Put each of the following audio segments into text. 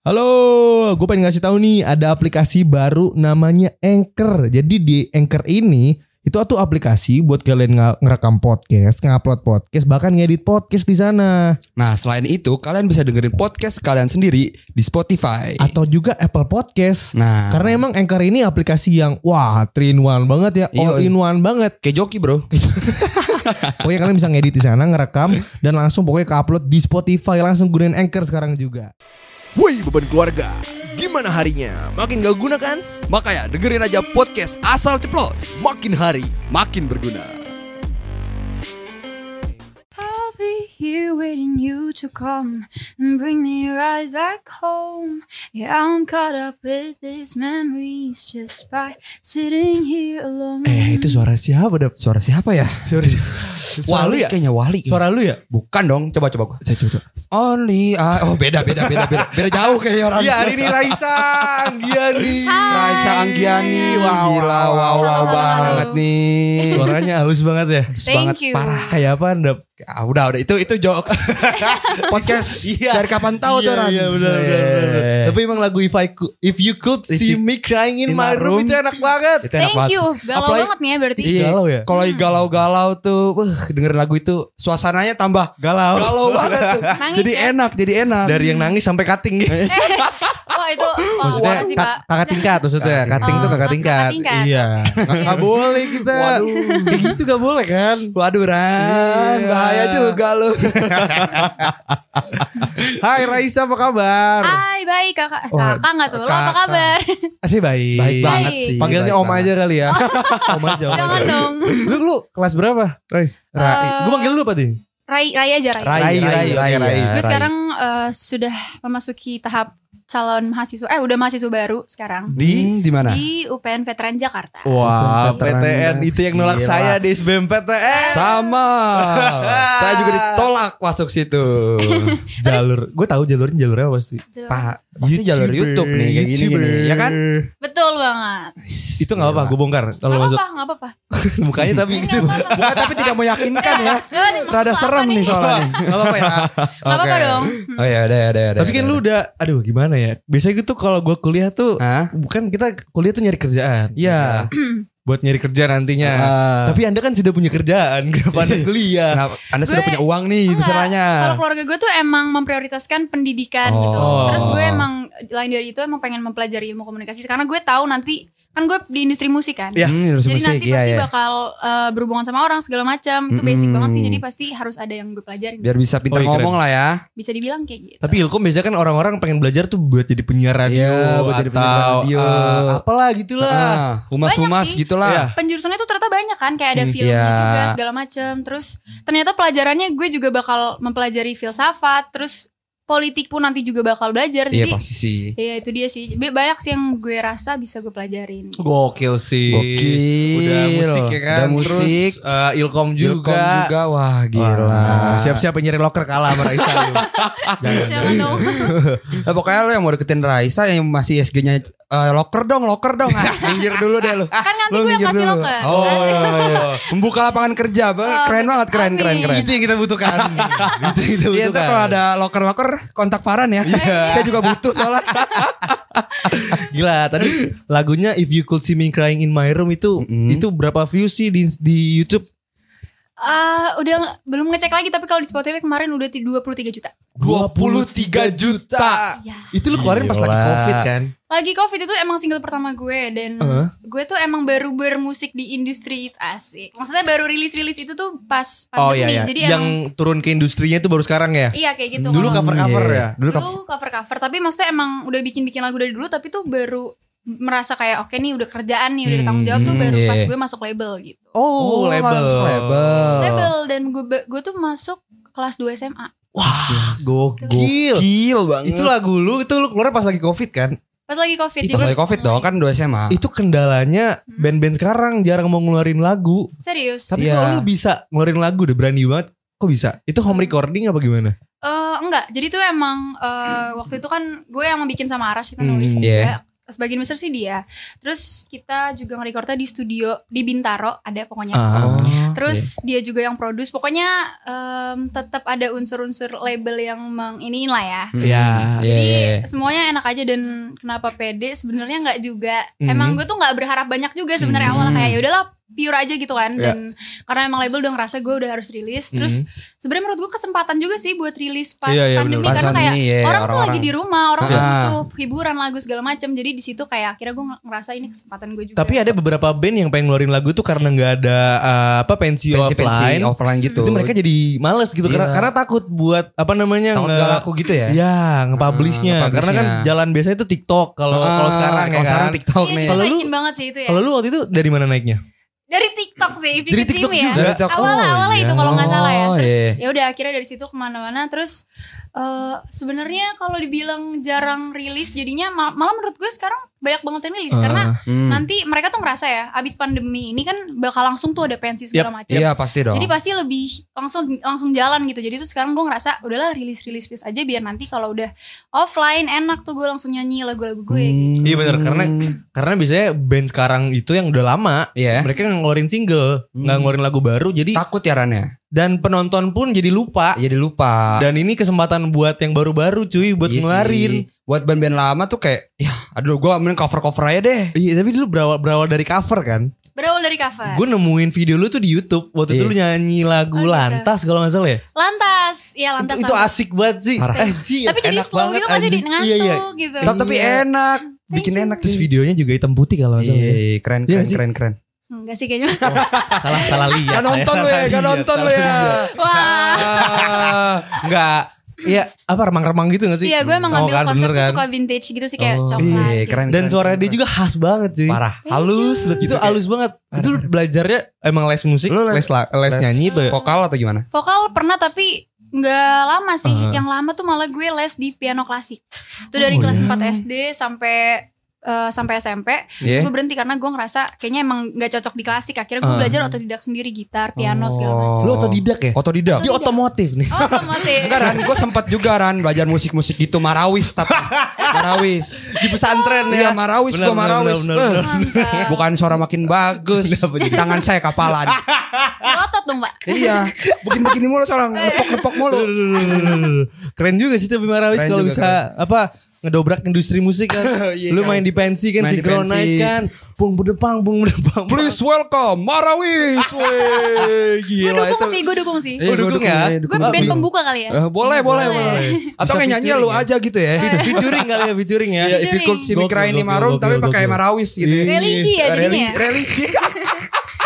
Halo, gue pengen ngasih tahu nih ada aplikasi baru namanya Anchor. Jadi di Anchor ini itu tuh aplikasi buat kalian ngerekam podcast, ngupload podcast, bahkan ngedit podcast di sana. Nah, selain itu kalian bisa dengerin podcast kalian sendiri di Spotify. Atau juga Apple Podcast. Nah, Karena emang Anchor ini aplikasi yang wah, 3 in 1 banget ya, all in one banget. kayak joki, Bro. Pokoknya kalian bisa ngedit di sana, ngerekam dan langsung pokoknya ke-upload di Spotify, langsung gunain Anchor sekarang juga. Woi beban keluarga, gimana harinya? Makin gak guna kan? Makanya dengerin aja podcast asal ceplos. Makin hari Makin berguna. Here waiting you to come and bring me right back home. Yeah, I'm caught up with these memories just by sitting here alone. Eh itu suara siapa dap? Suara siapa ya? Suara Wali ya? kayaknya Wali. Suara lu ya? Bukan dong, coba coba gua. Saya coba. Only I Oh, beda beda beda beda. Beda jauh kayak orang. Iya hari ini Raisa Anggiani. Hai. Raisa Anggiani. Wow, Wow, gila, wow, wow, wow, wow. banget nih. Suaranya halus banget ya. Halus Thank banget, you. parah. Kayak apa dap? Ah, udah udah itu itu jokes. Podcast Iya. dari kapan tahu tuh Iya, Ran? iya benar Iya. benar. benar. Tapi emang lagu If I Could, If You Could If See You- Me Crying in in My Room Room. itu enak banget. Itu enak Thank banget. you. Galau Apalagi- banget nih ya berarti. Iya. Galau ya? Kalau lagi galau-galau tuh, wah, dengerin lagu itu suasananya tambah Galau. galau banget tuh. Nangis jadi ya? enak, jadi enak. Dari yang nangis sampai cutting gitu. Itu oh, Maksudnya sih Pak? kakak tingkat maksudnya. Kakak Cutting tuh Oh, kakak kakak tingkat. tingkat. Iya. Gak boleh kita. Waduh. Kayak gitu gak boleh kan. Waduh Ran, Iya. bahaya juga lu. Hai Raisa apa kabar? Hai baik kakak. Wah, Kakak nggak tuh? Lo apa kabar? Asih baik. Baik banget sih. Panggilnya om banget. aja kali ya. om aja, Jangan dong. Lu lu kelas berapa, Rais? Rai. Eh, Gue manggil lu apa nih? Rai Rai aja Rai. Rai, Rai, Rai, Rai, Rai, Rai. Gue sekarang eh, sudah memasuki tahap calon mahasiswa. Eh udah mahasiswa baru sekarang. Di Hmm, di mana? Di UPN Veteran Jakarta. Wah, Veteran PTN itu yang nolak Gila. saya di SBMPTN. Sama. Saya juga ditolak masuk situ. Jalur, gue tahu jalurnya jalur apa pasti. Pak, pasti jalur YouTube nih kayak gini, gini. Ya kan? Betul banget. Itu nggak apa, gue bongkar kalau Gak masuk apa-apa, gak apa-apa. mukanya tapi Nggak apa-apa. Bukan tapi tidak meyakinkan ya. Nggak apa-apa, Rada serem apa nih soalnya. Gak apa-apa ya. Gak apa-apa Oke. dong. Oh ya, ada ada ada. Tapi kan lu udah, aduh gimana ya? Biasanya gitu kalau gue kuliah tuh, Hah? bukan kita kuliah tuh nyari kerjaan. Iya. Buat nyari kerja nantinya. Ah. Tapi anda kan sudah punya kerjaan, kenapa anda kuliah? Kenapa? Anda sudah Gue- punya uang nih misalnya. Kalau keluarga gue tuh emang memprioritaskan pendidikan Oh. gitu. Terus gue emang lain dari itu emang pengen mempelajari ilmu komunikasi karena gue tahu nanti kan gue di industri musik kan. Iya. Hmm, Jadi musik, nanti iya, pasti iya. bakal eh, berhubungan sama orang segala macam. Itu basic Mm-mm. banget sih. Jadi pasti harus ada yang gue pelajarin. Biar bisa pintar Oh, iya, ngomong lah ya. Bisa dibilang kayak gitu. Tapi Ilkom biasanya kan orang-orang pengen belajar tuh buat jadi penyiar radio Iya, buat jadi penyiar atau radio. eh, apalah gitulah. Ah, humas-humas Banyak sih. gitulah. Iya. penjurusannya tuh ternyata banyak kan kayak ada Hmm, filmnya iya. juga segala macem terus ternyata pelajarannya gue juga bakal mempelajari filsafat terus politik pun nanti juga bakal belajar Iya jadi pasti sih. ya itu dia sih banyak sih yang gue rasa bisa gue pelajarin Gokil sih. Gokil. Udah musik ya kan. Udah musik. Terus eh, Ilkom juga. Ilkom juga. Wah gila. Wah, Siap-siap nyari loker kalah sama Raisa lu. Jangan. Dong Eh, pokoknya lo yang mau deketin Raisa yang masih SG-nya eh, loker dong, loker dong. Ah, minggir dulu deh lu. kan nanti Lu gue yang kasih dulu. loker Oh, iya, iya. Membuka lapangan kerja, Bang. Oh, keren banget, keren, keren, amin. keren. Itu yang kita butuhkan. Itu yang kita Iya, butuhkan. ntar kalau ada loker-loker kontak Farhan ya. Saya juga butuh soalnya. Gila, tadi lagunya If You Could See Me Crying in My Room itu Mm-mm. itu berapa views sih di di YouTube? Ah, udah belum ngecek lagi tapi kalau di Spotify kemarin udah ti- 23 juta 23 juta. ya Itu lu keluarin pas lagi. Covid kan? lagi covid itu emang single pertama gue dan Eh. gue tuh emang baru bermusik di industri itu asik maksudnya baru rilis rilis itu tuh pas Oh pandemi iya iya. jadi yang emang turun ke industrinya itu baru sekarang ya? Iya kayak gitu. Dulu cover-cover iya. ya. Dulu dulu cover. cover cover tapi maksudnya emang udah bikin bikin lagu dari dulu tapi tuh baru merasa kayak oke nih udah kerjaan nih udah ada tanggung jawab tuh Hmm, baru iya. pas gue masuk label gitu. Oh, label. masuk label. Label dan gue gue tuh masuk kelas 2 SMA. Wah, gokil. Gil banget. Itu lagu lu itu lu keluar pas lagi Covid kan? Pas lagi covid Itu jadi- lagi covid dong kan 2 SMA. Itu kendalanya band-band sekarang jarang mau ngeluarin lagu. Serius. Tapi Iya. kalau lu bisa ngeluarin lagu udah berani banget. Kok bisa? Itu home recording apa gimana? Eh, enggak, jadi tuh emang eh, waktu itu kan gue yang bikin sama Aras kita Hmm, nulis iya. juga. Sebagian besar sih dia. Terus kita juga nge-recordnya di studio di Bintaro ada pokoknya. Ah. Terus dia juga yang produce. Pokoknya em, tetap ada unsur-unsur label yang menginiin lah ya. Hmm. Ya. Iya, Jadi iya, iya. semuanya enak aja dan kenapa pede sebenarnya nggak juga. Mhm. Emang gue tuh nggak berharap banyak juga sebenarnya Mhm. awalnya kayak ya udahlah pure aja gitu kan Iya. dan karena emang label udah ngerasa gue udah harus rilis terus sebenarnya menurut gue kesempatan juga sih buat rilis pas Iya, iya, pandemi bener. karena kayak pandemi, iya, orang tuh lagi di rumah orang tuh Ah. butuh hiburan lagu segala macam jadi di situ kayak akhirnya gue ngerasa ini kesempatan gue juga Tapi ada beberapa band yang pengen ngeluarin lagu tuh karena nggak ada uh, apa pensi, Pensi-pensi offline. offline gitu. Itu mereka jadi males gitu karena Iya. karena takut buat apa namanya Takut nge- gak laku gitu ya. Ya, nge-publishnya. Ah, karena kan jalan biasanya itu TikTok kalau Ah, kalau sekarang ya kalau kan. sekarang TikTok Iya nih. Kalau lu- banget sih itu ya Kalau lu waktu itu dari mana naiknya? Dari TikTok sih Dari TikTok ya juga? Dari TikTok. awalnya Oh, awalnya iya. itu kalau nggak salah ya Oh, terus iya. ya udah akhirnya dari situ ke mana-mana terus eh sebenarnya kalau dibilang jarang rilis jadinya mal- malah menurut gue sekarang banyak banget yang rilis karena Hmm. nanti mereka tuh ngerasa ya abis pandemi ini kan bakal langsung tuh ada pensi segala macam Iya pasti dong. jadi pasti lebih langsung langsung jalan gitu jadi tuh sekarang gue ngerasa udahlah rilis rilis rilis aja biar nanti kalau udah offline enak tuh gue langsung nyanyi lagu-lagu gue gitu. Iya bener karena karena biasanya band sekarang itu yang udah lama Iya. mereka ngeluarin single, nggak Hmm. ngeluarin lagu baru jadi takut ya Ran ya. Dan penonton pun jadi lupa. Jadi lupa. Dan ini kesempatan buat yang baru-baru cuy buat Iya ngeluarin. sih. Buat band-band lama tuh kayak ya aduh gua mending cover-cover aja deh. Iya tapi dulu berawal berawal dari cover kan. berawal dari cover Gue nemuin video lu tuh di YouTube waktu itu Iya. lu nyanyi lagu Oh, gitu. lantas kalau nggak salah ya. lantas ya lantas itu, itu asik banget sih. Parah. Eh, Ji, tapi jadi enak slow banget, gitu masih di ngantuk Iya iya. gitu Tapi- Tapi enak, bikin enak Terus videonya juga hitam putih kalau nggak salah. ya. Iya, keren Iya keren sih. keren keren. Enggak sih kayaknya salah salah lihat. Gak nonton lu ya, gak nonton lu salah ya. wah Ah. Enggak. Iya, apa remang-remang gitu gak sih? iya gue emang Oh, ngambil kan, konsep kan? suka vintage gitu sih kayak Oh, coklat Iya, gitu. keren. Dan keren, suara keren, dia juga khas banget cuy. parah, Thank halus banget Itu gitu. halus banget. Itu lu belajarnya emang les musik, Lu les- les, les, nyanyi ya? vokal atau gimana? vokal pernah tapi nggak lama sih Ah. yang lama tuh malah gue les di piano klasik itu dari Oh, kelas iya. 4 SD sampai eh, sampai SMP Iya. gue berhenti karena gue ngerasa kayaknya emang nggak cocok di klasik akhirnya gue Ah. belajar otodidak sendiri gitar piano segala Oh. macam Lu otodidak ya? Otodidak. Dia otomotif nih. oh otomotif Enggak Ran, gue sempat juga Ran belajar musik-musik gitu Marawis tapi Marawis. Di pesantren Iya ya. Marawis Benar, gue Marawis. Bukan suara makin bagus. Tangan saya kapalan. otot dong pak iya. Begini-begini mulu seorang nepok-nepok mulu. Keren juga sih tapi Marawis kalau bisa apa ngedobrak industri musik kan. Iya, Lu main guys. di pensi kan, Main synchronize pensi. kan. Bung bedepang, bung bedepang. Please welcome Marawis. Gue dukung itu. sih gue dukung sih Iya, Oh, dukung ya? gue band Iya. pembuka kali ya Eh, boleh, boleh, Boleh. boleh. Atau kayak nyanyi lu ya? aja gitu ya. featuring kali ya, featuring ya. If you Featuring. could see me Gokil, crying in gokil, my room gokil, tapi pakai. Marawis gitu. Iya. religi ya jadinya Religi, ya?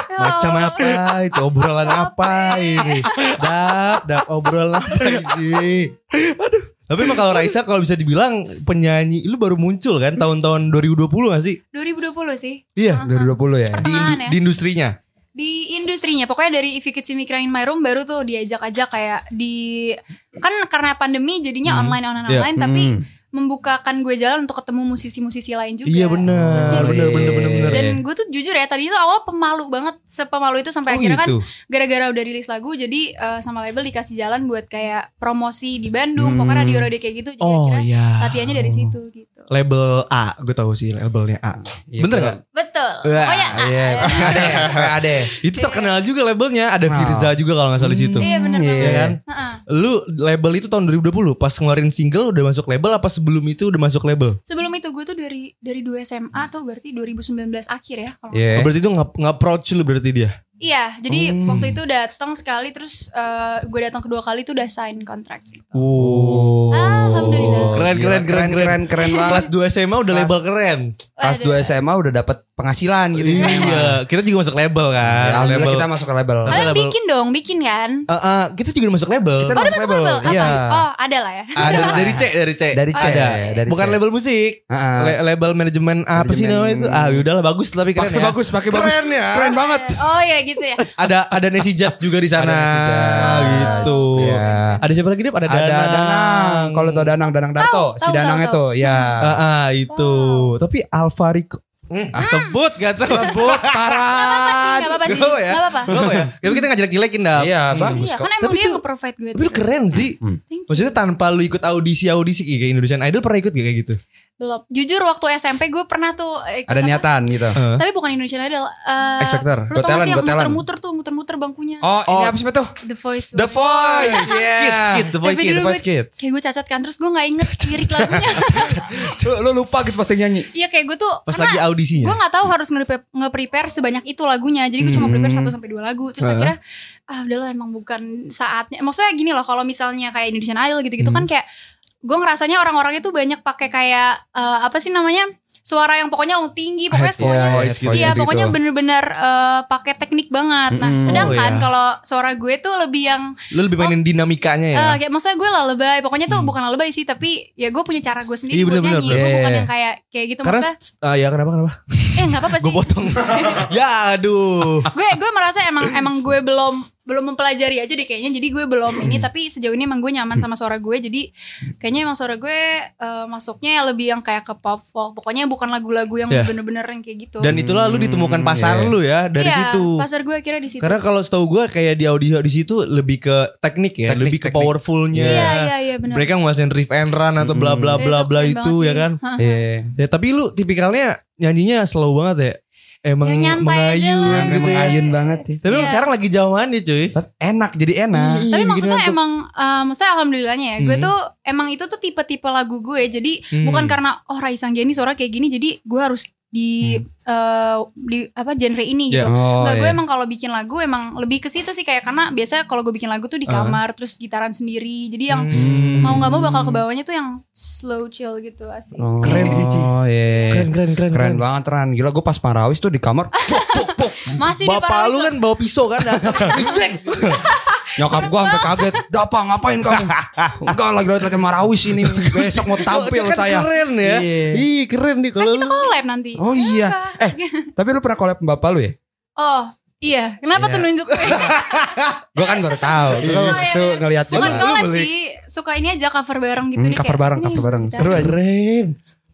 Ya Macam apa itu obrolan apa ini? Dap, dap obrolan apa ini? Aduh. Tapi emang kalau Raisa kalau bisa dibilang penyanyi lu baru muncul kan tahun-tahun 2020 gak sih? 2020 sih Iya, 2020 ya. di, ya di industrinya. di industrinya pokoknya dari If You Could See Me Crying in My Room baru tuh diajak aja kayak di kan karena pandemi jadinya Hmm. online online Iya. online tapi Hmm. Membukakan gue jalan untuk ketemu musisi-musisi lain juga Iya benar, Maksudnya di benar situ. benar benar benar. dan gue tuh jujur ya tadi itu awal pemalu banget sepemalu itu sampai Oh akhirnya kan gitu. gara-gara udah rilis lagu jadi eh, sama label dikasih jalan buat kayak promosi di Bandung Hmm. pokoknya radio radio kayak gitu jadi Oh akhirnya iya. latihannya dari situ gitu Label A, gue tahu sih labelnya A. Iya, Bener gua- gak? betul Wah, pokoknya ah, Iya, ah, ada, ada. Itu terkenal juga labelnya, ada. Firza juga kalau nggak salah di situ. iya bener Iya banget kan? Heeh. Lu label itu tahun 2020 pas ngeluarin single udah masuk label apa sebelum itu udah masuk label? Sebelum itu gue tuh dari dari 2 SMA tuh berarti 2019 akhir ya kalau Iya. Oh, berarti itu nggak nggak approach lu berarti dia. Iya, jadi Hmm. waktu itu datang sekali terus eh, gue datang kedua kali tuh udah sign kontrak. Gitu. Oh. Alhamdulillah. Keren keren keren keren. keren keren banget. Kelas 2 SMA udah Kelas- label keren. Pas Waduh. 2 SMA udah dapat penghasilan gitu. Iya, kita juga masuk label kan. Ya, label. kita masuk ke label. Kalian label- bikin dong, bikin kan? Eh, eh, kita juga masuk label. Kita Oh, udah masuk label. Apa? Iya. Oh, ada lah ya. ada dari C dari C. Dari C, Ada. dari Bukan C. label musik. Heeh. La- label manajemen apa sih namanya itu? Ah, udahlah bagus tapi keren Pakai ya. bagus, pakai bagus. Keren ya. Keren banget. Oh ya gitu ya. Ada ada Nancy Jazz juga di sana. Ada Nancy Jazz. gitu. Iya. Ada siapa lagi Dip? Ada Ada Danang. Danang. Kalau tau Danang, Danang Darto, Tahu, si tahu, Danang tahu, itu, ya. Ah, ah, itu. Tapi Alfa Rico Ah, sebut gak tuh? Sebut parah. Gak apa-apa sih, Gak apa ya? gak apa-apa. Gak apa ya? Tapi kita gak jelek-jelekin dah. Iya, bagus Iya kok. kan emang Tapi dia tuh- nge-provide gue Tapi lu keren sih. Hmm. Maksudnya tanpa lu ikut audisi-audisi kayak Indonesian Idol pernah ikut gak kayak gitu? Belum. Jujur waktu SMP gue pernah tuh eh, Ada apa? niatan gitu. Heeh. Tapi bukan Indonesian Idol. eh, X Factor. Lu Got tau gak sih yang muter-muter tuh, muter-muter bangkunya. Oh, ini Oh. apa sih tuh? The Voice. The Voice. Yeah. Kids, kids, The Voice Kids. dulu Voice Kids. kayak gue cacat kan, terus gue gak inget lirik lagunya. Coba lu lupa gitu pas nyanyi. Iya kayak gue tuh, Pas lagi audisinya. gue gak tahu harus nge-prepare, sebanyak itu lagunya. Jadi gue cuma Hmm. prepare 1 sampai dua lagu. Terus akhirnya, ah udahlah emang bukan saatnya. Maksudnya gini loh, kalau misalnya kayak Indonesian Idol gitu-gitu Hmm. kan kayak, gue ngerasanya orang-orangnya tuh banyak pakai kayak, eh, apa sih namanya, suara yang pokoknya long tinggi, pokoknya Head semuanya voice gitu. Iya gitu. pokoknya bener-bener eh, pakai teknik banget. Nah sedangkan Oh, iya. kalau suara gue tuh lebih yang Lu lebih mainin dinamikanya ya. eh, kayak maksudnya gue lalebay. Pokoknya tuh bukan lalebay sih tapi ya gue punya cara gue sendiri Iya, buat bener-bener, nyanyi. bener. Gue bukan Iya. yang kayak kayak gitu Karena maksudnya. ah, ya kenapa kenapa? Eh nggak apa-apa sih. Gue potong. ya aduh. gue gue merasa emang emang gue belum belum mempelajari aja deh kayaknya jadi gue belum ini Hmm. tapi sejauh ini emang gue nyaman sama suara gue jadi kayaknya emang suara gue eh, masuknya lebih yang kayak ke pop folk pokoknya bukan lagu-lagu yang Ya. bener-bener yang kayak gitu Dan itulah lu ditemukan Hmm, pasar iya. lu ya dari iya, situ. pasar gue kira di situ Karena kalau setahu gue kayak di audisi audisi itu lebih ke teknik ya, Teknik, lebih ke powerfulnya. iya iya iya benar Mereka nguasain riff and run atau bla bla Eh, bla itu bla itu ya kan. Hah. Iya. Ya tapi lu tipikalnya nyanyinya slow banget ya. Emang Ya, nyantai aja mengayun gitu ya. Mengayun banget sih. Tapi Iya. sekarang lagi jauhannya cuy. Tapi enak jadi enak. Tapi bikin maksudnya ngantuk. emang eh, maksudnya alhamdulillahnya ya. Gue Hmm. tuh emang itu tuh tipe-tipe lagu gue. Jadi Hmm. bukan karena oh Raisa Jenny suara kayak gini jadi gue harus di eh, di apa genre ini Ya. gitu. Oh, Enggak, gue iya. emang kalau bikin lagu emang lebih ke situ sih kayak karena biasa kalau gue bikin lagu tuh di Ah. kamar terus gitaran sendiri. Jadi yang Hmm. mau nggak mau bakal ke bawahnya tuh yang slow chill gitu asik. Oh, Keren sih, Ci. Oh iya. Keren keren keren Keren banget Ran. Gila gue pas Marawis tuh di kamar. Masih di Bapak lu Paradiso. kan bawa pisau kan. Nyokap gue sampai kaget. Dapa ngapain kamu? Enggak lagi latihan Marawis ini. Besok mau tampil kan saya. Keren ya. Iya. Ih keren nih Kan kalau kita lu. collab nanti. Oh iya. Eh, tapi lu pernah collab sama bapak lu ya? Oh, iya. Kenapa tuh nunjuk gue? Gue kan baru tahu. Gue Oh, iya, tuh bener. ngeliat Bukan collab sih, suka ini aja cover bareng gitu Hmm, deh cover bareng, cover bareng. kita. Seru aja. Keren.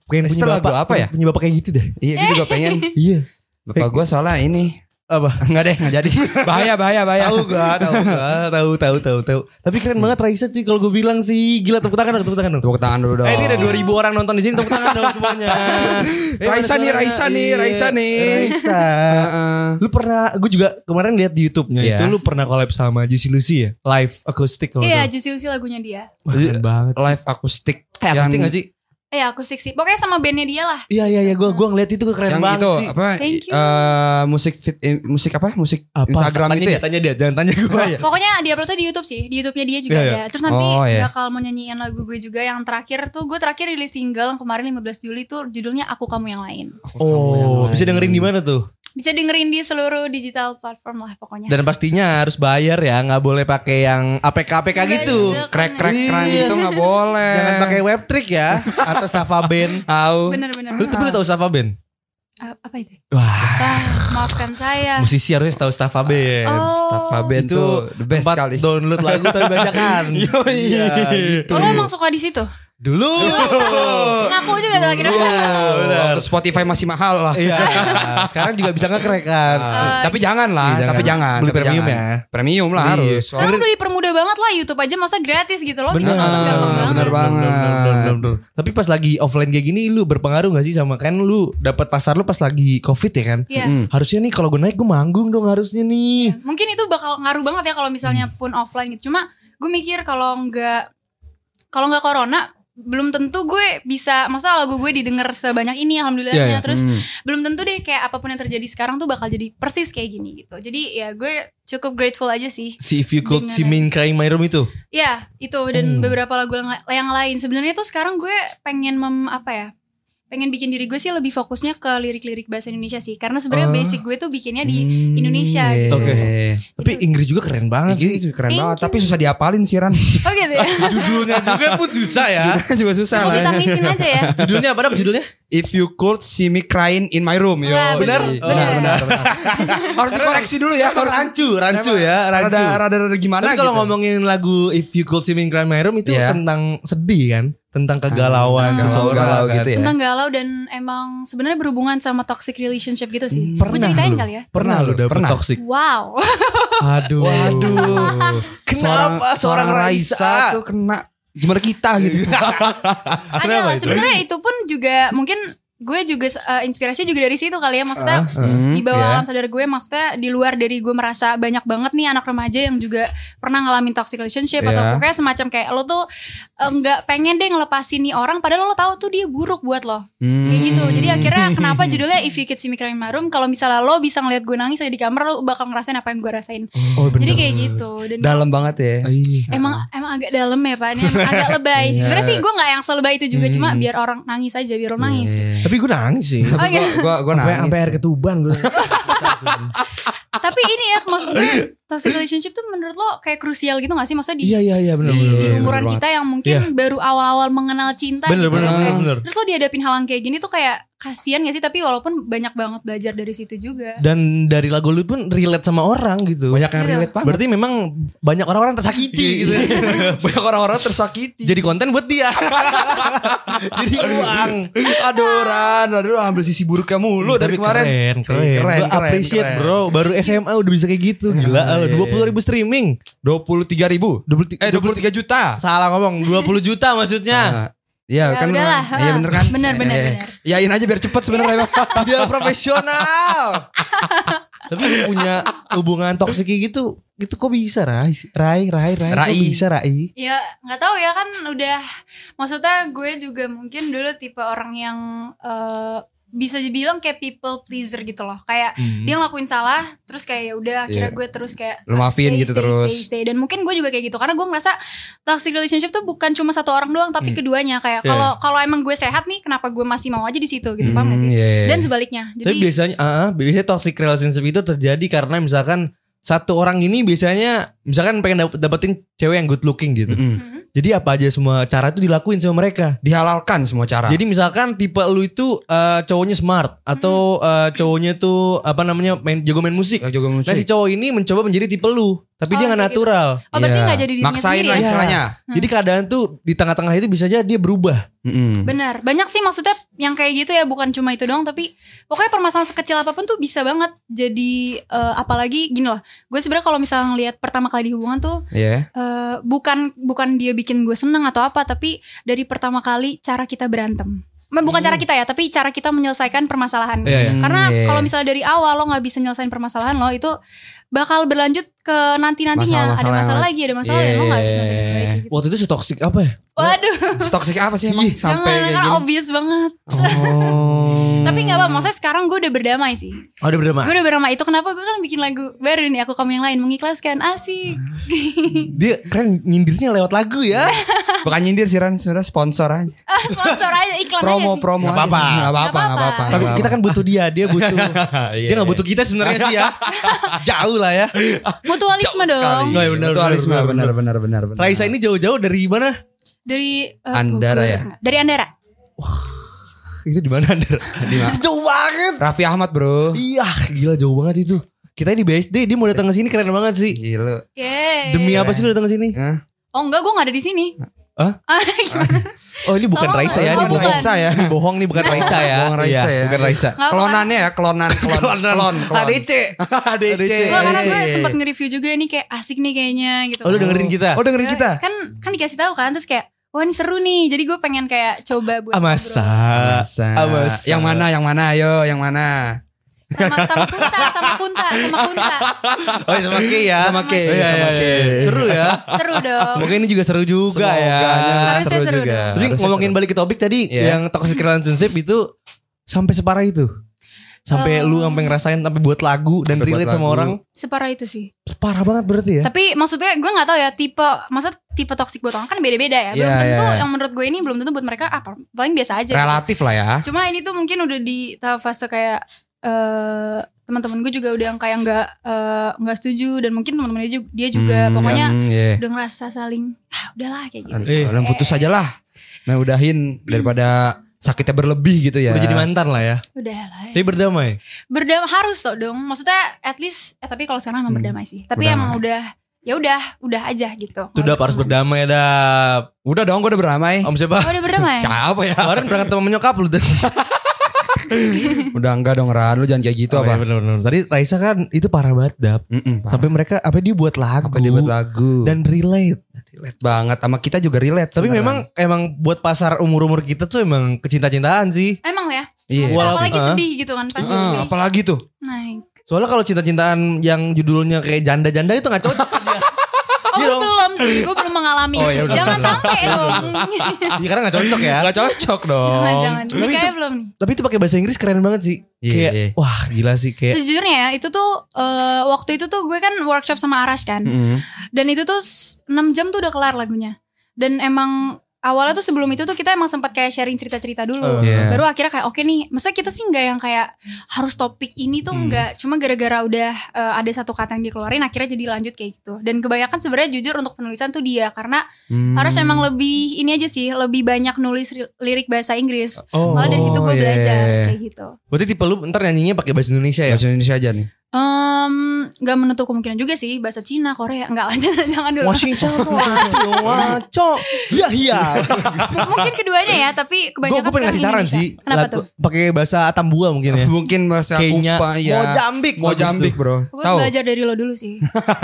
Pengen punya bapak apa ya? Punya bapak kayak gitu deh. Iya, gue juga pengen. Iya. Bapak gue soalnya ini. Apa? Enggak deh, enggak jadi. Bahaya, bahaya, bahaya. Tahu gak? Tahu gak? Tahu tahu tahu tahu. Tapi keren banget Raisa cuy kalau gue bilang sih gila tepuk tangan dong, tepuk tangan dong. Tepuk tangan dulu dong. Eh ini ada 2000 orang nonton di sini tepuk tangan dong semuanya. Eh, Raisa mana nih? Raisa nih, Iya, Raisa nih. Raisa. Heeh. Lu pernah gue juga kemarin lihat di YouTube-nya Iya. itu lu pernah collab sama Juicy Lucy ya? Live acoustic kalau Iya, nggak Juicy Lucy lagunya dia. Wah, Keren banget. Live akustik. Eh, acoustic gak sih? Eh, akustik sih. Pokoknya sama bandnya dia lah. Iya iya iya gue gua ngeliat itu keren yang banget itu sih. apa Thank you. eh, musik fit eh, musik apa musik Apa? Instagram tanya itu dia, ya Tanya dia, jangan tanya gue. Pokoknya dia uploadnya di YouTube sih. Di YouTube-nya dia juga Iya, iya. ada. Terus nanti Oh, iya. bakal mau nyanyiin lagu gue juga yang terakhir tuh gue terakhir rilis single yang kemarin 15 Juli tuh judulnya Aku Kamu Yang Lain. Oh, bisa dengerin di mana tuh? Bisa dengerin di seluruh digital platform lah pokoknya. Dan pastinya harus bayar ya, nggak boleh pakai yang APK APK Nggak gitu. juga. crack crack Iya. kran itu nggak boleh Jangan pakai web trick ya atau Staffa Band. tahu Bener-bener. Lu tapi lu tahu Staffa Band? Ah, apa itu? Wah, Ah, maafkan saya. musisi harusnya tahu Staffa Band. Oh. Staffa Band itu tuh the best download lagu tapi bajakan. Iya, gitu. Oh, lo emang suka di situ? Dulu. Ngaku juga tuh akhirnya. benar. Waktu Spotify masih mahal lah Iya. Sekarang juga bisa ngekrek kan. Eh, tapi jangan lah Iya, tapi jangan. Beli tapi premium jangan. ya. premium lah Iya. harus Sekarang udah dipermudah banget lah YouTube aja masa gratis gitu loh. Bisa nonton gampang banget. bener banget. Bener, bener, bener, bener. Tapi pas lagi offline kayak gini lu berpengaruh gak sih sama kan lu dapat pasar lu pas lagi covid ya kan? Iya. Mm. Harusnya nih kalau gue naik gue manggung dong harusnya nih. Mungkin itu bakal ngaruh banget ya kalau misalnya Hmm. pun offline gitu. Cuma gue mikir kalau nggak kalau nggak corona belum tentu gue bisa maksudnya lagu gue didengar sebanyak ini alhamdulillahnya Iya, iya. terus Hmm. belum tentu deh kayak apa pun yang terjadi sekarang tuh bakal jadi persis kayak gini gitu jadi ya gue cukup grateful aja sih Si If You Could Dengan- See Me in Crying My Room itu. ya itu dan Hmm. beberapa lagu yang lain sebenarnya tuh sekarang gue pengen mem apa ya pengen bikin diri gue sih lebih fokusnya ke lirik-lirik bahasa Indonesia sih karena sebenarnya Ah. basic gue tuh bikinnya di Hmm, Indonesia iya. gitu. Oke. Tapi Itu- Inggris juga keren banget sih. Ini keren Thank banget you. tapi susah diapalin sih Ran oh gitu ya Judulnya juga pun susah ya. juga susah lah ditangisin aja ya judulnya apa dah judulnya? If you could see me crying in my room yo. Wah, Benar? Oh, benar, benar. Harus dikoreksi dulu ya harus rancu, rancu ya, rancu. rada rada, rada gimana Tapi kalau gitu. ngomongin lagu If You Could See Me in Crying My Room itu Iya. tentang sedih kan? Tentang kegalauan Ah, galau galau kan. gitu ya. tentang galau dan emang sebenarnya berhubungan sama toxic relationship gitu sih. Pernah Gue ceritain lu? kali ya. Pernah lu dapet Pernah. toxic? Wow. Aduh. Waduh. Kenapa seorang Raisa? tuh kena gimana kita gitu. Ada lah sebenarnya itu pun juga mungkin gue juga uh, inspirasi juga dari situ kali ya maksudnya Hmm, di bawah ya. alam sadar gue maksudnya di luar dari gue merasa banyak banget nih anak remaja yang juga pernah ngalamin toxic relationship atau Iya. pokoknya semacam kayak lo tuh uh, nggak pengen deh ngelepasin nih orang padahal lo tahu tuh dia buruk buat lo Hmm. kayak gitu jadi akhirnya kenapa judulnya If You Could See Me Crying in My Room kalau misalnya lo bisa ngeliat gue nangis di kamar lo bakal ngerasain apa yang gue rasain Oh bener. jadi kayak gitu dan Dalam banget ya. Iya. Emang emang agak dalam ya pak, ini emang agak lebay. sih. Sebenarnya sih gue nggak yang selebay itu juga, cuma biar orang nangis aja, biar lo nangis. Iya. Tapi gue nangis sih. Oh, iya. Gua gua Sampai nangis. sampai air ketuban gue. Tapi ini ya maksud gue toxic relationship tuh menurut lo kayak krusial gitu gak sih? Maksudnya di, Iya iya iya benar di, benar. di umuran bener kita yang mungkin baru awal-awal mengenal cinta Bener, gitu. bener, ya. bener, bener. Terus lo dihadapin hal yang kayak gini tuh kayak kasihan gak sih? Tapi walaupun banyak banget belajar dari situ juga. Dan dari lagu lu pun relate sama orang gitu. Banyak yang Gitu. relate banget. Berarti memang banyak orang-orang tersakiti gitu. Banyak orang-orang tersakiti. Jadi konten buat dia. Jadi uang. aduh Ran, aduh ambil sisi buruknya mulu dari Tapi kemarin. Keren, keren. Keren, Gua keren, appreciate keren. bro. Baru SMA udah bisa kayak gitu. Gila. iya, dua puluh ribu streaming. 23 ribu. 23, Eh 23 juta. Salah ngomong. 20 juta maksudnya. Iya Ya kan udahlah, Iya ah. bener kan Bener, bener, Eh, bener. Yain aja biar cepet sebenarnya Tidak profesional. Tapi lu punya hubungan toksik gitu. Gitu kok bisa Rai? Rai, Rai, Rai. Kok Rai. bisa Rai? Ya nggak tahu ya kan udah maksudnya gue juga mungkin dulu tipe orang yang eh, bisa dibilang kayak people pleaser gitu loh kayak dia ngelakuin salah terus kayak ya udah akhirnya Iya. gue terus kayak Lu maafin stay, gitu stay, terus. stay, stay. dan mungkin gue juga kayak gitu karena gue ngerasa toxic relationship tuh bukan cuma satu orang doang tapi keduanya kayak Iya. kalau kalau emang gue sehat nih kenapa gue masih mau aja di situ gitu paham gak sih Hmm, iya. dan sebaliknya Tapi jadi biasanya, ah, ah, biasanya toxic relationship itu terjadi karena misalkan satu orang ini biasanya misalkan pengen dap- dapetin cewek yang good looking gitu. Mm-mm. Mhm. Jadi apa aja semua cara itu dilakuin sama mereka. Dihalalkan semua cara. Jadi misalkan tipe lu itu eh, cowoknya smart atau eh, cowoknya tuh apa namanya main jago main musik. Yang juga Nah si musik. cowok ini mencoba menjadi tipe lu, tapi Oh, dia nggak gitu. natural. oh berarti Iya. nggak jadi dirinya Maksain sendiri lah ya istilahnya. Jadi keadaan tuh di tengah-tengah itu bisa aja dia berubah. Mm-mm. Benar, banyak sih maksudnya yang kayak gitu ya bukan cuma itu doang tapi pokoknya permasalahan sekecil apa pun tuh bisa banget jadi eh, apalagi gini loh. Gue sebenarnya kalau misalnya ngelihat pertama kali di hubungan tuh Iya. eh, bukan bukan dia bikin gue seneng atau apa tapi dari pertama kali cara kita berantem. Bukan cara kita ya, tapi cara kita menyelesaikan permasalahan. Iya. Karena Hmm, iya. kalau misalnya dari awal lo nggak bisa nyelesain permasalahan lo itu bakal berlanjut ke nanti nantinya ada Masalah-masalah masalah yang- lagi ada masalah dan lo nggak bisa Iya. lagi gitu. Waktu itu setoksik apa ya? Waduh, Toxic apa sih emang jangan sampai kayak kan gini? obvious banget. Oh. Tapi nggak apa, maksudnya sekarang gue udah berdamai sih. Oh, udah berdamai. Gue udah berdamai itu kenapa gue kan bikin lagu baru nih aku kamu yang lain mengikhlaskan asik. Dia kan nyindirnya lewat lagu ya. Bukan nyindir sih Ran, sebenarnya sponsor aja. Ah, sponsor aja iklan aja Promo sih. promo. Enggak apa-apa, Nggak enggak apa-apa. apa-apa. Tapi kita kan butuh dia, dia butuh. Iya, dia nggak butuh kita sebenarnya sih ya. Jauh lah ya. Mutualisme dong. Oh, iya, benar, Mutualisme benar, benar benar benar benar. Raisa ini jauh-jauh dari mana? Dari eh, Andara ya? Dari Andara. Itu di mana Andar? Di mana? jauh banget. Raffi Ahmad, Bro. Iya, gila jauh banget itu. Kita ini BSD, dia mau datang ke sini keren banget sih. Gila. Yeay. Demi apa sih lu datang ke sini? Hah? Oh enggak, gue gak ada di sini. Hah? Oh, ini bukan Oh, Raisa ya, ini bukan. bohong. Raisa ya. Ini bohong nih bukan Raisa ya. Bohong Raisa Iya, ya. Bukan Raisa. Klonannya ya, klonan, klon, Klonan. klon, klon. ADC. ADC. Enggak, karena gue Iya. sempat nge-review juga nih kayak asik nih kayaknya gitu. Oh, lu dengerin kita? Oh, dengerin kita. Kan kan dikasih tahu kan terus kayak wah ini seru nih. Jadi gue pengen kayak coba buat Ah, masa. Masa. Ah, masa. Yang mana, yang mana, ayo, yang mana? Sama sama punta, sama punta, sama punta. Oh, iya, sama Ki ya. Sama Ki, Oh, iya, sama iya, Ki. iya. Seru ya. Seru dong. Semoga ini juga seru juga ya. Semoganya Harusnya seru juga. dong. Tapi ngomongin seru. balik ke topik tadi Iya. yang toxic relationship itu sampai separah itu. Sampai Oh. lu sampai ngerasain sampai buat lagu dan Sampai relate sama lagu. orang. Separah itu sih. Parah banget berarti ya. Tapi maksudnya gue nggak tahu ya tipe maksud tipe toxic buat orang kan beda-beda ya. Belum Iya, tentu iya. yang menurut gue ini belum tentu buat mereka apa paling biasa aja. gitu. Relatif lah ya. Cuma ini tuh mungkin udah di tahap fase kayak eh teman-teman gue juga udah yang kayak nggak eh, nggak setuju dan mungkin teman-teman dia juga, dia juga Hmm, pokoknya yang, iya. udah ngerasa saling ah udahlah kayak gitu. Eh. Udah putus aja lah. Nah udahin daripada sakitnya berlebih gitu ya. Udah jadi mantan lah ya. Udahlah. Tapi berdamai. Berdamai harus kok dong. Maksudnya at least eh tapi kalau sekarang emang Hmm. berdamai sih. Tapi Berdamai. emang udah ya udah udah aja gitu. Tuh dap harus berdamai dap. Udah dong gue udah beramai. Om siapa? Oh, udah berdamai. Siapa ya? Kemarin berangkat sama menyokap lu. Udah enggak dong Ran, lu jangan kayak gitu Oh, iya, apa? bener, bener. Tadi Raisa kan itu parah banget dap. Mm-mm, Sampai mereka apa dia buat lagu. apa dia buat lagu Dan relate. relate banget sama kita juga relate. Tapi sebenarnya. memang emang buat pasar umur-umur kita tuh emang kecinta-cintaan sih. Emang ya. iya. Walaupun- Apalagi Ah. sedih gitu kan pasti Heeh, sedih. apalagi tuh? Naik. Soalnya kalau cinta-cintaan yang judulnya kayak janda-janda itu gak cocok dong. belum sih, gue belum mengalami Oh, itu. ya. Jangan sampai dong. Iya karena gak cocok ya. Gak cocok dong. jangan jangan. Tapi Ini kayak belum nih. Tapi itu pakai bahasa Inggris keren banget sih. Iya, kayak iya. wah gila sih kayak. Sejujurnya ya itu tuh eh, waktu itu tuh gue kan workshop sama Arash kan. Mm-mm. Dan itu tuh 6 jam tuh udah kelar lagunya. Dan emang awalnya tuh sebelum itu tuh kita emang sempat kayak sharing cerita-cerita dulu. Eh, Iya. Baru akhirnya kayak oke nih, maksudnya kita sih nggak yang kayak harus topik ini tuh Hmm. nggak, cuma gara-gara udah eh, ada satu kata yang dikeluarin akhirnya jadi lanjut kayak gitu. Dan kebanyakan sebenarnya jujur untuk penulisan tuh dia karena Hmm. harus emang lebih ini aja sih, lebih banyak nulis ri- lirik bahasa Inggris. Oh. Malah dari situ gue iya. belajar kayak gitu. Berarti tipe lu ntar nyanyinya pakai bahasa Indonesia ya? Bahasa Indonesia aja nih. Em, nggak menutup kemungkinan juga sih bahasa Cina, Korea, enggak lah jangan, jangan dulu. Waco. Iya iya. Mungkin keduanya ya, tapi kebanyakan gue pengen saran Indonesia. sih. Kenapa tuh? Pakai bahasa Tambua mungkin ya. Mungkin bahasa Kayaknya Kupa ya. Mojambik bagus Mojambik, tuh. Bro. Gue belajar dari lo dulu sih.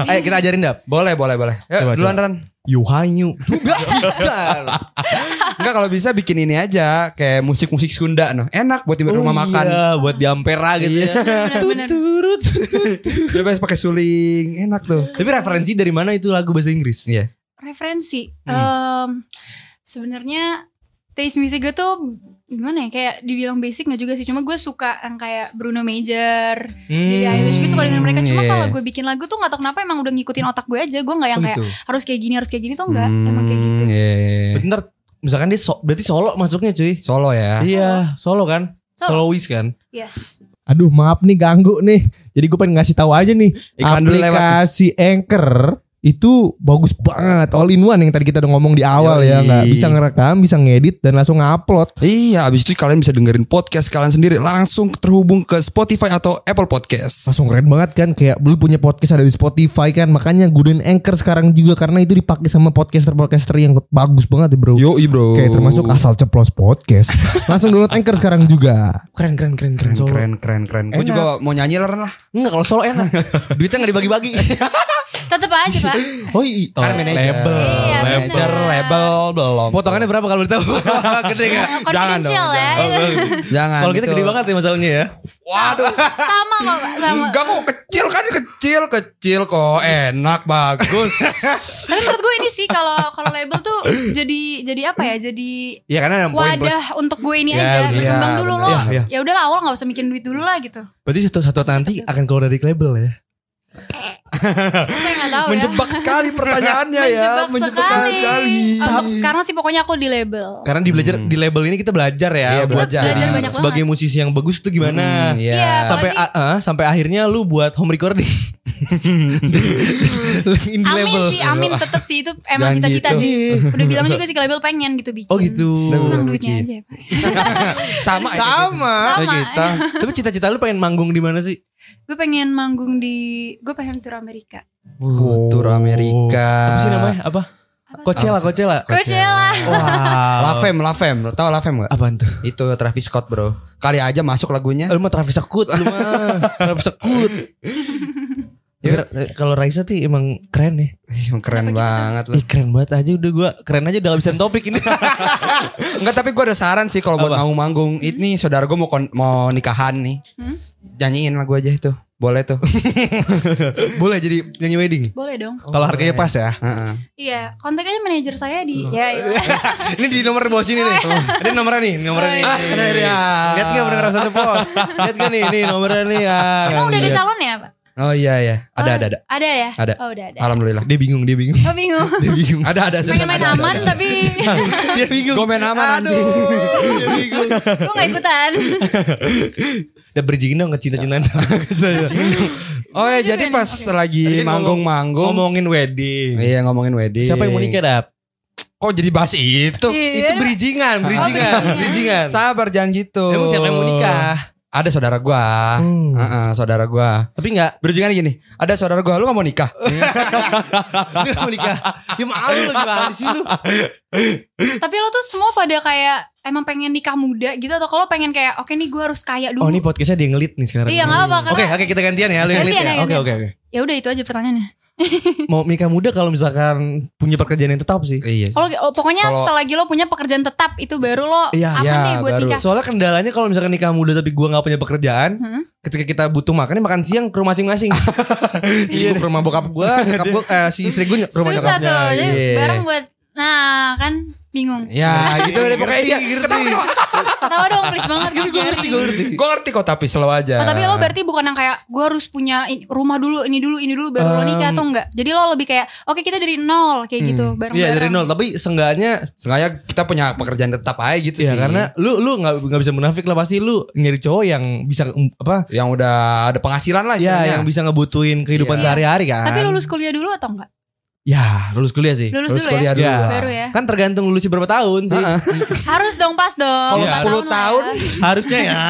Ayo kita ajarin dap. Boleh, boleh, boleh. Ya, Coba, duluan. Ran. Yuhanyu. Bukan. Enggak kalau bisa bikin ini aja kayak musik-musik Sunda noh. Enak buat di rumah Oh makan. Iya, buat di Ampera gitu ya. Bener-bener. Turut. Bebas pakai suling. Enak tuh. Tapi referensi dari mana itu lagu bahasa Inggris? Iya. Referensi. Hmm. Em, Sebenarnya taste music gue tuh gimana ya kayak dibilang basic nggak juga sih cuma gue suka yang kayak Bruno Major, Billie Eilish gue suka dengan mereka cuma iya. kalau gue bikin lagu tuh nggak tau kenapa emang udah ngikutin otak gue aja gue nggak yang Oh, kayak gitu. harus kayak gini harus kayak gini tuh enggak emang kayak gitu Hmm, iya. Berarti ntar misalkan dia so, berarti solo masuknya cuy. Solo ya. Iya, solo kan? Solo. Solois kan? yes Aduh maaf nih ganggu nih. Jadi gue pengen ngasih tahu aja nih. Iklan aplikasi Anchor itu bagus banget all in one yang tadi kita udah ngomong di awal Yoi. ya nggak bisa ngerekam bisa ngedit dan langsung ngupload Iya, abis itu kalian bisa dengerin podcast kalian sendiri langsung terhubung ke Spotify atau Apple Podcast. langsung keren banget kan kayak lu punya podcast ada di Spotify kan makanya gunain Anchor sekarang juga karena itu dipakai sama podcaster-podcaster yang bagus banget ya bro Yo, bro. Kayak termasuk asal ceplos podcast langsung download Anchor sekarang juga keren keren keren keren, solo. keren, keren, keren. Gue juga mau nyanyi lah lah. Enggak kalau solo enak duitnya nggak dibagi-bagi tetep aja pak oh iya Kan manajer. label Iya, bener. Manager label belum. potongannya berapa kalau ditahu gede nggak confidential ya Jangan. Kalau kita gitu. gede banget ya masalahnya ya. Waduh. sama kok pak sama Enggak kok kecil kan kecil kecil kok enak bagus. tapi menurut gue ini sih kalau kalau label tuh jadi jadi apa ya jadi Iya karena ada poin plus. wadah untuk gue ini Ya, aja iya, berkembang dulu bener. lo Iya, iya. ya udahlah awal nggak usah mikirin duit dulu lah gitu Berarti satu satu nanti akan keluar dari label ya. Saya nggak tahu Menjebak ya sekali pertanyaannya ya. menjebak, sekali. untuk sekarang sih pokoknya aku di label Karena di belajar di label ini kita belajar ya Iya, buat belajar. jadi Belajar banyak sebagai musisi yang bagus itu gimana. Hmm, iya. Iya. Sampai Apalagi- a- ah, sampai akhirnya lu buat home recording. Indie Amin label. sih, amin tetep sih itu emang cita-cita gitu. sih. Udah bilang juga sih ke label pengen gitu bikin. Oh gitu. Kurang duitnya aja ya, Pak. Sama ya. Sama. Sama. Kayak kita. Tapi cita-cita lu pengen manggung di mana sih? Gue pengen manggung di, gue pengen tur Amerika. Oh, Tur Amerika. Apa sih namanya? Apa? Coachella, Coachella. Coachella. Wow. Lavem, Lavem. Lo tau Lavem gak? Apaan tuh? Itu Travis Scott bro. Kali aja masuk lagunya. Lu mah Travis Scott lu mah. Travis Scott. Ya, kalau Raisa tuh emang keren ya. Ih, keren banget loh. Ih keren banget aja udah gua keren aja udah habisan topik ini. Enggak tapi gue ada saran sih kalau buat Apa? manggung-manggung. Ini saudara gue mau kon- mau nikahan nih. Hmm? Nyanyiin lagu aja itu. Boleh tuh. Boleh jadi nyanyi wedding. Boleh dong. Kalau harganya pas ya. Heeh. Iya, kontak aja manajer saya di. Ya, iya. ini di nomor di bawah sini nih. Ada nomornya nih, nomornya nih. Oh, iya. ada dia. Lihat enggak pernah ngerasa pos? Lihat gak nih, nih nomornya nih ya. Emang udah ada Lihat. salon ya, Pak? Oh iya ya. Ada Oh, ada ada. Ada ya? Ada. Oh, udah ada. Alhamdulillah. Dia bingung, dia bingung. Oh, bingung. Dia bingung. Ada ada. Pengen main aman tapi Dia bingung. Gue main aman Aduh, dia bingung. gue gak ikutan. Udah bridging dong cinta-cintaan. Oh ya jadi nih, pas oke. lagi kan manggung-manggung. Ngomongin wedding. Iya ngomongin wedding. Siapa yang mau nikah, Dap? Kok jadi bahas itu? Iya. Itu bridgingan, bridgingan, bridgingan. bridgingan. Sabar jangan gitu. Emang siapa yang mau nikah? Ada saudara gua. Hmm. Heeh, saudara gua. Tapi enggak Berjingan gini, ada saudara gua, lu gak mau nikah? Dia mau nikah. Ya malu lu gimana sih lu? Tapi lo tuh semua pada kayak emang pengen nikah muda gitu atau kalau pengen kayak oke nih gue harus kaya dulu. Oh ini podcastnya dia ngelit nih sekarang. Iya, nggak apa-apa, Oke oke kita gantian ya. Lu yang ngelit ya. ya, Oke oke oke. Ya udah itu aja pertanyaannya. Mau nikah muda kalau misalkan punya pekerjaan yang tetap sih. iya sih. Kalau oh, pokoknya Kalau- selagi lo punya pekerjaan tetap itu baru lo Iya, aman iya, nih buat baru. nikah. Soalnya kendalanya kalau misalkan nikah muda tapi gua nggak punya pekerjaan, Hmm? ketika kita butuh makan, makan siang ke rumah masing-masing. Iya, gua ke rumah bokap gua, nyokap gua, eh, si istri gua ke rumah Susah nyokapnya. tuh, iya. bareng buat Nah kan bingung. Ya gitu deh pokoknya iya. ngerti. Ketawa dong please banget. Gue ngerti, gue ngerti. Gue ngerti kok tapi slow aja. Oh, tapi lo berarti bukan yang kayak gue harus punya in- rumah dulu, ini dulu, ini dulu baru lo nikah atau enggak? Jadi lo lebih kayak oke kita dari nol kayak gitu bareng-bareng. Iya dari nol, tapi seenggaknya Sengaja kita punya pekerjaan tetap aja gitu ya sih. karena lu lu nggak nggak bisa munafik lah pasti lu nyari cowok yang bisa um, apa? yang udah ada penghasilan lah Ya istilahnya. yang bisa ngebutuhin kehidupan Iya. sehari-hari kan. Tapi lulus kuliah dulu atau enggak? Ya lulus kuliah sih. Lulus, Lulus dulu kuliah ya. dulu. Ya. Baru ya. Kan tergantung lulusnya berapa tahun sih. Harus dong pas dong. Kalau Empat 10 lah tahun, ya. Harusnya ya.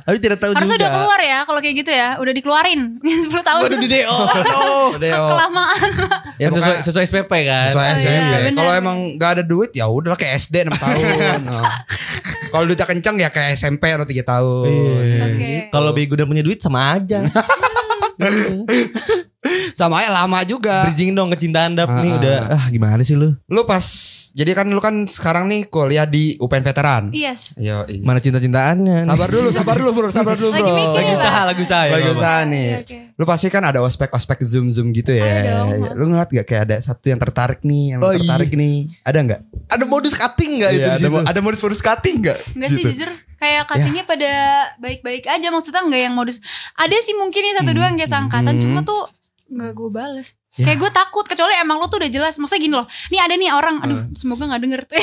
Tapi tidak tahu Harusnya juga. udah keluar ya kalau kayak gitu ya. Udah dikeluarin 10 tahun. Waduh di DO. Udah. Kelamaan. Ya, Kan sesuai, sesuai SPP kan. Sesuai Oh, SMP. iya, benar. Kalau emang gak ada duit ya udah kayak SD 6 tahun. Oh. Kalau duitnya kenceng ya kayak SMP atau 3 tahun. Iya. Oke. Kalau bego udah punya duit sama aja. Sama aja lama juga. Bridging dong kecintaan dap nih Ah, udah ah gimana sih lu? Lu pas jadi kan lu kan sekarang nih kuliah di UPN Veteran. Yes. Yo, Mana cinta-cintaannya? Sabar dulu, sabar dulu, Bro. Sabar dulu, Bro. Lagi mikir Lagi ya, usaha, lagi usaha ya. Lagi usaha nih. Oke, oke. Lu pasti kan ada ospek-ospek zoom-zoom gitu ya. Ada dong. Ya, Lu ngeliat gak kayak ada satu yang tertarik nih, yang Oh, iya. tertarik nih. Ada nggak? Ada modus cutting enggak itu Iya, ada, modus-modus cutting nggak? Enggak sih Gitu. jujur kayak katanya pada baik-baik aja maksudnya enggak yang modus. Ada sih mungkin ya satu dua yang kayak sangkatan Hmm. cuma tuh enggak gue bales. Ya. Kayak gue takut kecuali emang lo tuh udah jelas. Maksudnya gini loh. Nih ada nih orang, aduh semoga nggak denger tuh.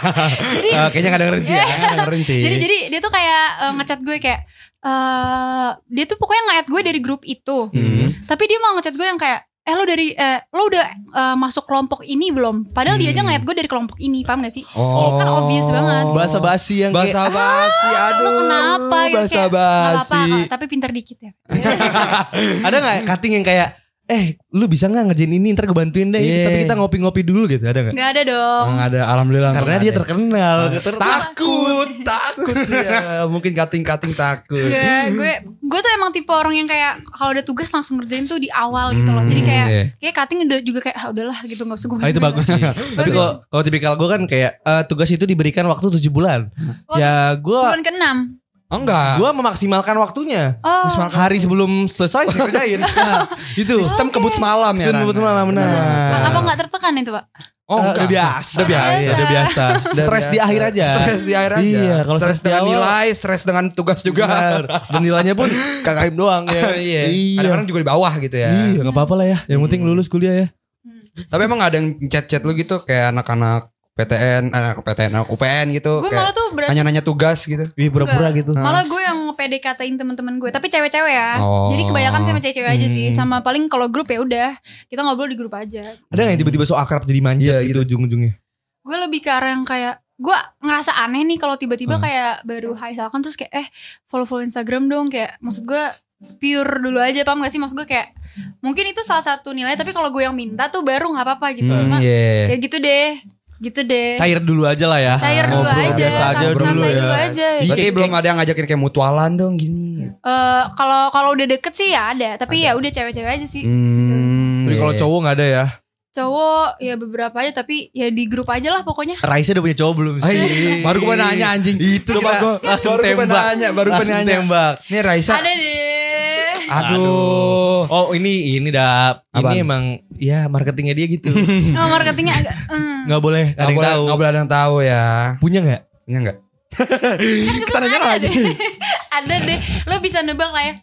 jadi Ah, kayaknya gak dengerin sih ya. dengerin sih. jadi jadi dia tuh kayak eh, ngechat gue kayak eh dia tuh pokoknya nge-add gue dari grup itu. Hmm. Tapi dia mau ngechat gue yang kayak eh lo dari eh lo udah eh, masuk kelompok ini belum? Padahal dia aja nge-add gue dari kelompok ini, paham gak sih? Oh. Kan obvious banget. Bahasa basi yang kayak Bahasa basi, aduh. Lo kenapa gitu Bahasa kayak, "Nggak basi. apa-apa, tapi pintar dikit ya. ada nggak cutting yang kayak eh lu bisa nggak ngerjain ini ntar gue bantuin deh Iya. tapi kita ngopi-ngopi dulu gitu ada nggak Gak ada dong. Nggak ada, alhamdulillah. karena nggak dia ada. terkenal Ter- takut, takut ya. Mungkin cutting-cutting takut. Gak, gue gue tuh emang tipe orang yang kayak kalau ada tugas langsung ngerjain tuh di awal gitu loh. Jadi kayak iya. kayak cutting udah juga kayak ah, udahlah gitu nggak usah gue. Ah, itu bagus sih. Tapi kalau kalau tipikal gue kan kayak eh, tugas itu diberikan waktu 7 bulan. Oh, ya gue Bulan ke-6. Oh, enggak. gue memaksimalkan waktunya. Oh. Hari sebelum selesai saya kerjain. Nah, itu. Sistem kebut semalam ya. Sistem kebut semalam, benar. Apa apa nggak tertekan itu, Pak? Oh, enggak. udah biasa. Udah biasa. Iya, Udah biasa. Udah Stres di biasa. akhir aja. Stres di akhir aja. Iya, kalau stres stres di dengan awal- nilai, stres dengan tugas juga. Benar. Dan nilainya pun KKM doang ya. Iya. Kadang-kadang juga di bawah gitu ya. Iya, nggak apa-apa lah ya. Yang penting lulus kuliah ya. Tapi emang ada yang chat-chat lu gitu kayak anak-anak PTN, anak PTN, anak UPN gitu. Gue malah tuh berasa nanya-nanya tugas gitu. Wih, pura-pura gitu. Malah gue yang PDKT-in teman-teman gue, tapi cewek-cewek ya. Oh. Jadi kebanyakan sama cewek-cewek aja sih. Hmm. Sama paling kalau grup ya udah, kita ngobrol di grup aja. Ada nggak yang tiba-tiba so akrab jadi manja Iya, gitu ujung-ujungnya? Gue lebih ke arah yang kayak gue ngerasa aneh nih kalau tiba-tiba Hmm. kayak baru hai misalkan terus kayak eh follow-follow Instagram dong kayak maksud gue pure dulu aja paham gak sih maksud gue kayak mungkin itu salah satu nilai tapi kalau gue yang minta tuh baru nggak apa-apa gitu Hmm, cuma Iya. ya gitu deh gitu deh Cair dulu aja lah ya. cair dulu Ngobrol aja biasa aja santai dulu ya. dulu aja Iya, Berarti kayak- belum ada yang ngajakin kayak mutualan dong gini. Eh, kalau kalau udah deket sih ya ada tapi ya udah cewek-cewek aja sih Hmm, Tapi kalau iya. cowok nggak ada ya. cowok ya beberapa aja tapi ya di grup aja lah pokoknya Raisa udah punya cowok belum sih? iya. Baru gue nanya anjing. Itu Coba gua langsung baru gua tembak. nanya, baru Langsung nanya. tembak. Nih Raisa. ada deh Aduh. Oh ini ini dap. Apaan? Ini emang ya marketingnya dia gitu. oh, marketingnya agak hmm. Nggak boleh ada Nggak yang boleh, tahu. nggak boleh ada yang tahu ya. Punya nggak? Iya enggak? Kita nanya lagi. ada deh lo bisa nebak lah ya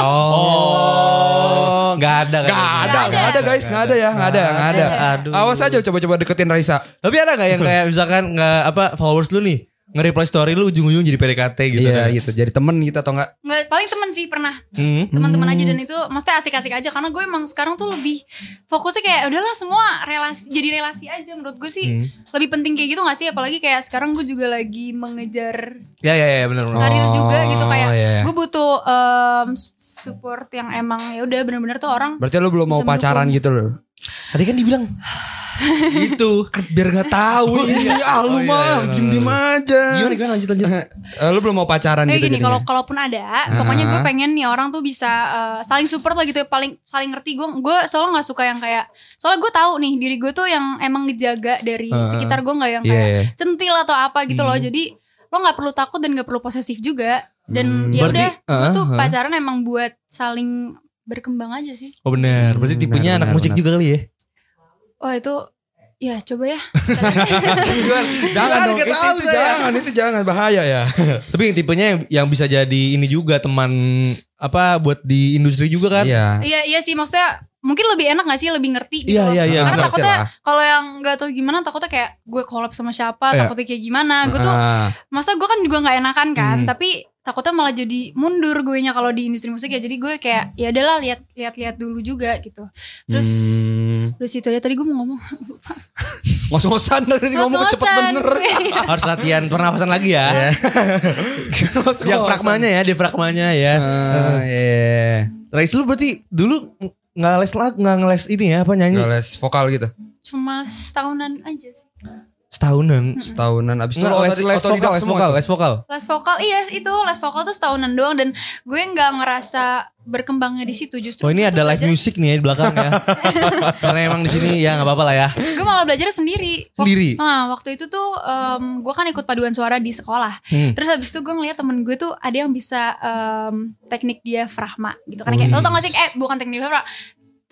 Oh, nggak ada. Gak ada, ada. gak ada guys, gak ada ya, gak ada, gak ada. Aduh. Awas aja coba-coba deketin Raisa. Tapi ada nggak yang kayak misalkan nggak apa followers lu nih nge-reply story lu ujung-ujung jadi PDKT gitu. Iya kan. gitu. Jadi temen gitu atau enggak? Nggak, paling temen sih pernah Hmm. teman-teman aja dan itu maksudnya asik-asik aja karena gue emang sekarang tuh lebih fokusnya kayak udahlah semua relasi jadi relasi aja menurut gue sih Hmm. lebih penting kayak gitu gak sih apalagi kayak sekarang gue juga lagi mengejar Ya ya ya benar benar. karir juga gitu kayak iya, iya. gue butuh em, support yang emang ya udah bener-bener tuh orang Berarti lu belum mau pacaran mendukung. gitu loh. Tadi kan dibilang gitu. Biar gak tahu ini ah Oh, lu iya, mah iya, diem diem aja. Gimana gimana lanjut lanjut. Eh, lu belum mau pacaran kayak gitu gini kalau kalaupun ada pokoknya gue pengen nih orang tuh bisa eh, saling support lah gitu ya paling saling ngerti gue gue soalnya nggak suka yang kayak soalnya gue tahu nih diri gue tuh yang emang ngejaga dari Heeh. sekitar gue nggak yang Iya, kayak iya. centil atau apa gitu loh Hmm. jadi lo nggak perlu takut dan nggak perlu posesif juga dan Hmm. ya udah gue tuh uh-huh. pacaran emang buat saling berkembang aja sih Oh benar. Berarti Hmm, tipenya benar, anak benar, musik benar. juga kali ya. wah itu ya coba ya jangan Jangan, dong, itu, tahu itu saya. jangan, itu jangan bahaya ya. Tapi yang tipenya yang, yang bisa jadi ini juga teman apa buat di industri juga kan? Iya. iya iya sih maksudnya mungkin lebih enak gak sih lebih ngerti gitu Iya, loh. iya, iya. karena Pasti takutnya kalau yang nggak tahu gimana takutnya kayak gue collab sama siapa Iya. takutnya kayak gimana gue tuh Ah, maksudnya gue kan juga nggak enakan kan Hmm. tapi takutnya malah jadi mundur gue nya kalau di industri musik ya jadi gue kayak ya adalah lihat lihat lihat dulu juga gitu terus hmm. terus itu aja tadi gue mau ngomong ngos-ngosan tadi ngomong cepet bener. Harus latihan pernapasan lagi ya. Fragmanya ya, diafragmanya ya. Ah, iya. Rais lu berarti dulu nggak les lag, nggak ngeles ini ya apa nyanyi? Nggak les vokal gitu. cuma setahunan aja sih Setahunan. Setahunan abis itu les, les vokal, les vokal, les vokal. les vokal iya itu les vokal tuh setahunan doang dan gue nggak ngerasa berkembangnya di situ justru Oh ini ada live music nih ya di belakang ya. Karena emang di sini ya nggak apa-apa lah ya. gue malah belajar sendiri Wak- Sendiri? Nah, waktu itu tuh em, gue kan ikut paduan suara di sekolah Hmm. terus habis itu gue ngeliat temen gue tuh ada yang bisa em, teknik diafragma gitu kan kayak Wih. lo tau gak sih eh bukan teknik diafragma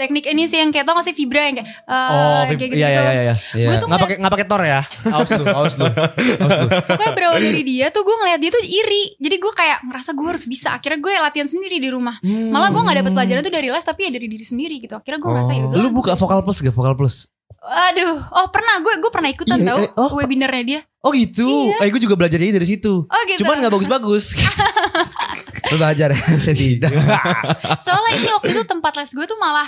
teknik ini sih yang kayak tau gak sih vibra yang kayak eh, Oh, kayak gitu iya iya iya. iya. Iya. gue tuh Nggak pakai nggak pakai tor ya. Aus lu, aus lu. Aus lu. pokoknya berawal dari dia tuh gue ngeliat dia tuh iri jadi gue kayak ngerasa gue harus bisa akhirnya gue latihan sendiri di rumah malah gue nggak dapet pelajaran tuh dari les tapi ya dari diri sendiri gitu akhirnya gue ngerasa ya udah Lu buka vokal plus gak? Vokal plus. aduh oh pernah gue gue pernah ikutan Iya, tau eh, oh, webinarnya dia Oh gitu. Eh gue juga belajarnya dari situ. oh gitu Cuman nggak bagus-bagus. Lu belajar ya, saya tidak. soalnya ini waktu itu tempat les gue tuh malah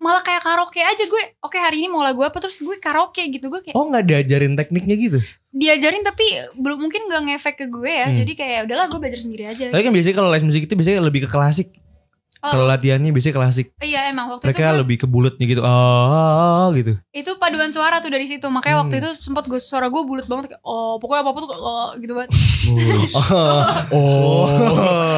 malah kayak karaoke aja gue oke hari ini mau lagu apa terus gue karaoke gitu gue kayak oh nggak diajarin tekniknya gitu. diajarin tapi belum mungkin gak ngefek ke gue ya Hmm. jadi kayak ya udahlah gue belajar sendiri aja Tapi kan biasanya kalau les musik itu biasanya lebih ke klasik. Oh. Kalau latihannya biasanya klasik. iya emang waktu Mereka itu gue, lebih ke bulatnya gitu. Oh, gitu. itu paduan suara tuh dari situ makanya Hmm. waktu itu sempat gue suara gue bulat banget kayak oh pokoknya apa apa tuh oh gitu banget Oh,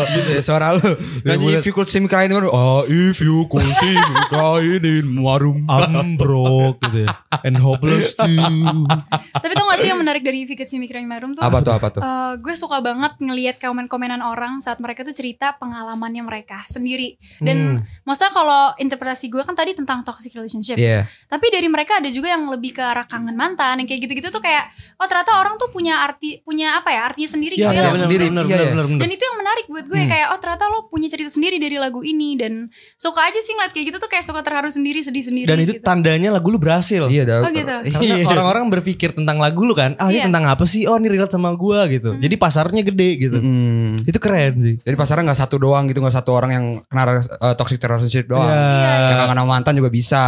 gitu ya suara lu. Nyanyi if you could see me crying in warung. Oh, if you could see me crying in warung. I'm broke gitu ya. And hopeless too. tapi tau gak sih yang menarik dari Vicket Si Mikra Marum tuh Apa tuh apa tuh? Eh, gue suka banget ngelihat komen-komenan orang saat mereka tuh cerita pengalamannya mereka sendiri dan maksudnya kalau interpretasi gue kan tadi tentang toxic relationship Iya. tapi dari mereka ada juga yang lebih ke arah kangen mantan yang kayak gitu-gitu tuh kayak oh ternyata orang tuh punya arti punya apa ya artinya sendiri Iya, gitu iya ya benar sendiri. benar Iya, benar iya. benar. benar. dan itu yang menarik buat gue kayak oh ternyata lo punya cerita sendiri dari lagu ini dan suka aja sih ngeliat kayak gitu tuh kayak suka terharu sendiri sedih sendiri Dan itu gitu. tandanya lagu lu berhasil. Iya, dah. Oh, gitu. Karena orang-orang berpikir tentang lagu lu kan, ah ini Iya. tentang apa sih? Oh ini relate sama gua gitu. Jadi pasarnya gede gitu. Mm. Itu keren sih. Jadi pasarnya nggak satu doang gitu, nggak satu orang yang kena uh, toxic relationship doang. Iya. Yang kangen sama mantan juga bisa,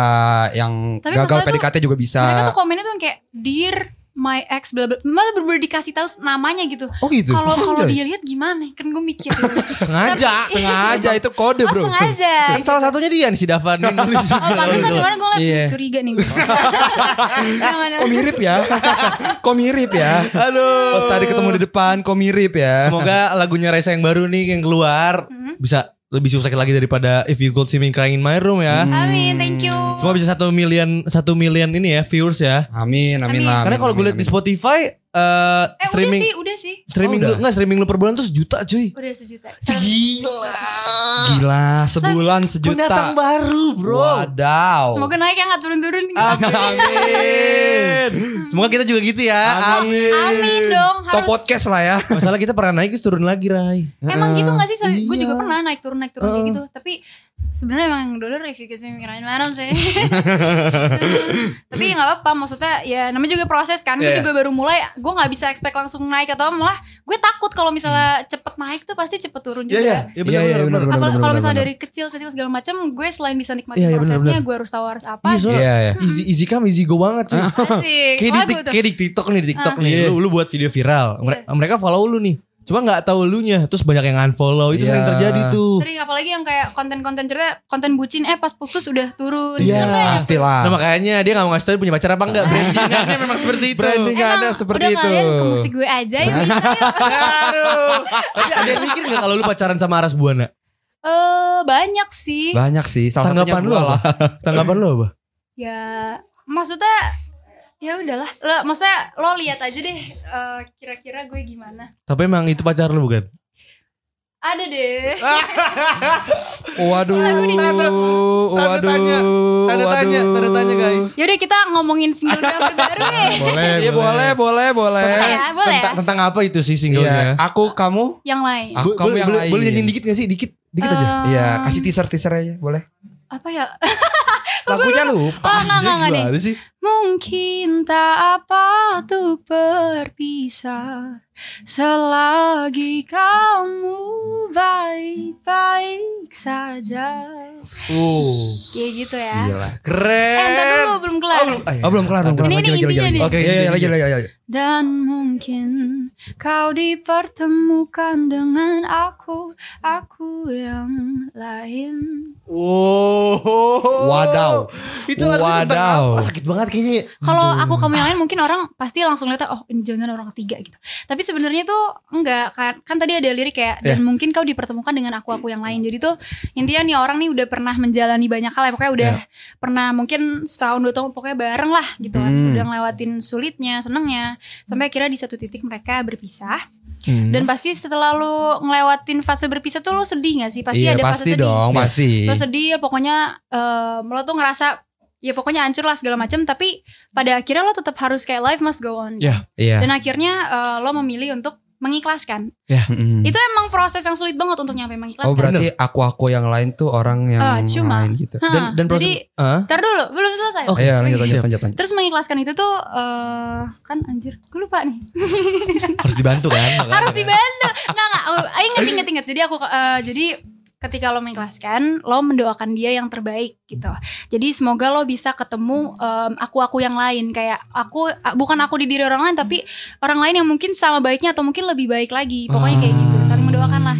yang Tapi gagal PDKT juga bisa. mereka tuh komennya tuh yang kayak dear my ex bla bla malah bener dikasih tahu namanya gitu Oh gitu. kalau kalau Anjay. dia lihat gimana kan gue mikir gitu. Sengaja. Sengaja itu kode, oh Bro. sengaja Kan salah satunya dia nih si Davan yang nulis. Oh pantesan kemarin gue Iya. liat curiga nih Kok mirip ya? Kok mirip ya? Aduh. Pas tadi ketemu di depan, kok mirip ya? Semoga lagunya Raisa yang baru nih yang keluar bisa lebih sukses lagi daripada If You Could See Me Crying in My Room ya. Amin thank you Semua bisa satu million satu million ini ya viewers ya. Amin, amin Amin. lah. Karena kalau gue amin, lihat di. Spotify eh Eh streaming udah sih udah sih streaming Oh, lu udah. enggak streaming lu per bulan tuh sejuta cuy. Udah sejuta Gila. Gila, sebulan sejuta. Pendatang baru, Bro. Wadaw. Semoga naik ya gak turun-turun Amin. Semoga kita juga gitu ya. Amin. Amin dong Top harus podcast lah ya. Masalah kita pernah naik terus turun lagi, Rai. Emang gitu gak sih? Gue Iya. juga pernah naik turun naik turun kayak gitu. Tapi sebenarnya emang dulu review ke sini kirain mana sih tapi nggak apa-apa maksudnya ya namanya juga proses kan gue Iya. juga baru mulai gue nggak bisa expect langsung naik atau malah gue takut kalau misalnya cepet naik tuh pasti cepet turun juga Iya iya, iya benar Iya, iya, benar. benar, kalau misalnya dari kecil-kecil segala macam gue selain bisa nikmatin Iya, iya, benar, prosesnya gue harus tahu harus apa Iya soalnya Iya, iya. easy easy come easy go banget cuy. asik kayak di, kayak di TikTok nih, di TikTok Ah. nih. Iya. Lu, lu buat video viral. Mere- Mereka follow lu nih. Cuma nggak tahu lu nya, terus banyak yang unfollow. Itu Iya. sering terjadi tuh. sering apalagi yang kayak konten-konten cerita konten bucin eh pas putus udah turun Iya. Gitu kan. Pastilah. Nah makanya dia gak mau ngasih tau dia punya pacar apa enggak Brandingannya memang seperti itu Branding Emang ada seperti udah itu. kalian ke musik gue aja ya bisa ya Aduh ada yang mikir gak kalau lu pacaran sama Aras Buana Eh banyak sih Banyak sih. Salah Tanggapan lu apa? lah. Tanggapan lu apa? ya maksudnya ya udahlah lo maksudnya lo lihat aja deh eh, kira-kira gue gimana Tapi emang itu pacar lu bukan? ada deh Waduh. Tanda- Waduh. tanya. Tanda tanya, tanda tanya guys yaudah kita ngomongin single gue baru deh Boleh, Iya, boleh, boleh, boleh. boleh ya boleh ya Tentang, tentang apa itu sih singlenya? aku kamu. yang lain Aku kamu boleh, yang boleh, lain. boleh nyanyiin dikit gak sih? Dikit Dikit aja Iya, kasih teaser teaser aja, boleh. apa ya Lagunya lupa. oh enggak enggak nih sih? Mungkin tak apa untuk berpisah Selagi kamu baik-baik saja Uh, Kayak gitu ya gila. Keren Eh ntar dulu belum kelar Oh, belum. Oh, belum kelar, belum kelar. Ini- Lagi, ini lagi, intinya lagi. nih. Oke, iya, lagi, lagi, lagi. Dan mungkin kau dipertemukan dengan aku Aku yang lain Wow. Wadaw. Itu lagu Wadaw. apa? Sakit banget kayaknya. Kalau aku kamu yang lain mungkin orang pasti langsung lihat oh ini jangan orang ketiga gitu. Tapi sebenarnya tuh enggak kan kan tadi ada lirik kayak dan mungkin kau dipertemukan dengan aku aku yang lain. Jadi tuh intinya nih orang nih udah pernah menjalani banyak hal ya pokoknya udah pernah mungkin setahun dua tahun pokoknya bareng lah gitu kan. Hmm. Udah ngelewatin sulitnya, senengnya sampai akhirnya di satu titik mereka berpisah. Hmm. Dan pasti setelah lu ngelewatin fase berpisah tuh lu sedih gak sih? Pasti Iya, ada fase pasti sedih dong, pasti. lo sedih pokoknya eh, lo tuh ngerasa ya pokoknya hancur lah segala macam tapi pada akhirnya lo tetap harus kayak life must go on Ya. Iya. dan akhirnya eh, lo memilih untuk mengikhlaskan Mm-mm. itu emang proses yang sulit banget untuk nyampe mengikhlaskan Oh berarti aku-aku yang lain tuh orang yang Ah, cuma. lain gitu. Hah, Dan dan proses jadi ntar dulu belum selesai Oke. Iya lanjut lanjut Siap. lanjut lanjut. terus mengikhlaskan itu tuh eh, kan anjir gue lupa nih harus dibantu kan? harus dibantu nggak nggak oh, ayo inget inget inget jadi aku eh, jadi ketika lo mengikhlaskan lo mendoakan dia yang terbaik gitu. Jadi semoga lo bisa ketemu aku aku yang lain. Kayak aku bukan aku di diri orang lain tapi orang lain yang mungkin sama baiknya atau mungkin lebih baik lagi. Pokoknya kayak gitu saling mendoakan lah